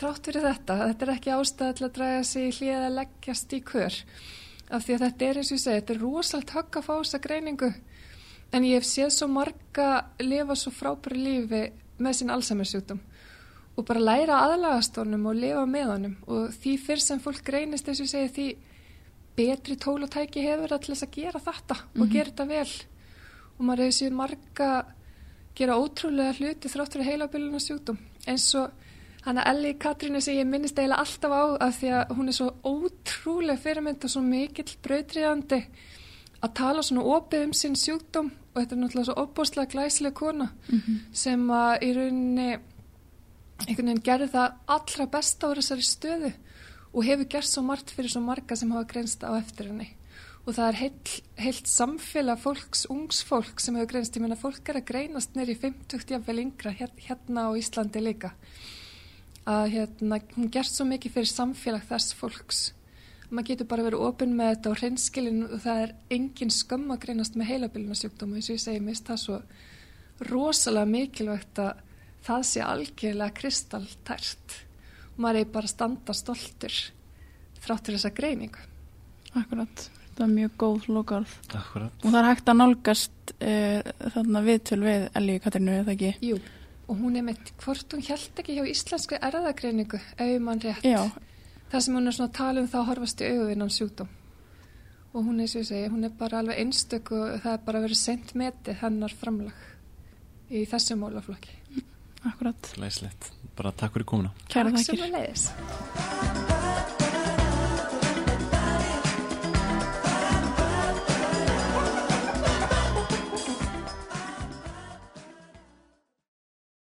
þrátt fyrir þetta. Þetta er ekki ástæða til að draga sig í hlið að leggjast í kör af því að þetta er eins og ég segi, þetta er rosalega högg að fá þessa greiningu. En ég hef séð svo marga lifa svo frábæri lífi með sín Alzheimer sjúkdóm og bara læra aðlagast honum og lifa með honum. Og því fyrr sem fólk greinist eins og ég segi því betri tólutæki hefur allir að gera þetta mm -hmm. og gera þetta vel. Og maður hefur séð marga gera ótrúlega hluti þráttur í heilabilluna sjúkdóm. Eins og hann að Elli Katrínu sem ég minnist eiginlega alltaf á af því að hún er svo ótrúlega fyrirmynd og svo mikill brautriðandi að tala svona opið um sinn sjúkdóm og þetta er náttúrulega svo opbóstlega glæslega kona mm -hmm. sem að í rauninni einhvern veginn gerði það allra besta á þessari stöðu og hefur gert svo margt fyrir svo marga sem hafa greinst á eftir henni. Og það er heilt, heilt samfélag fólks, ungsfólk sem hefur greinst, ég meina fólk er að greinast neyri 50 jafnvel yngra hérna á Íslandi líka að hérna, hún gerst svo mikið fyrir samfélag þess fólks. Maður getur bara verið ofinn með þetta og hreinskilin og það er engin skömm að greinast með heilabilinarsjúkdóma eins og ég segi mist það svo rosalega mikilvægt að það sé algjörlega kristaltært. Og maður er bara standa stoltur þráttur þessa greiningu.
Akkurat. Það er mjög góð lokarð og það er hægt að nálgast uh, þarna viðtöl við Elli Katrinu, eða ekki?
Jú, og hún er með hvort hún held ekki hjá íslensku erðagreiningu ef mann rétt.
Já.
það sem hún er svona að tala um þá horfast í auðvinnan sjúkdóm. Og hún er, segi, hún er bara alveg einstök og það er bara verið sent metið hennar framlag í þessu mólaflokki
Akkurat.
Læslegt, bara takk fyrir komuna.
Kæra
Takk sem að leiðis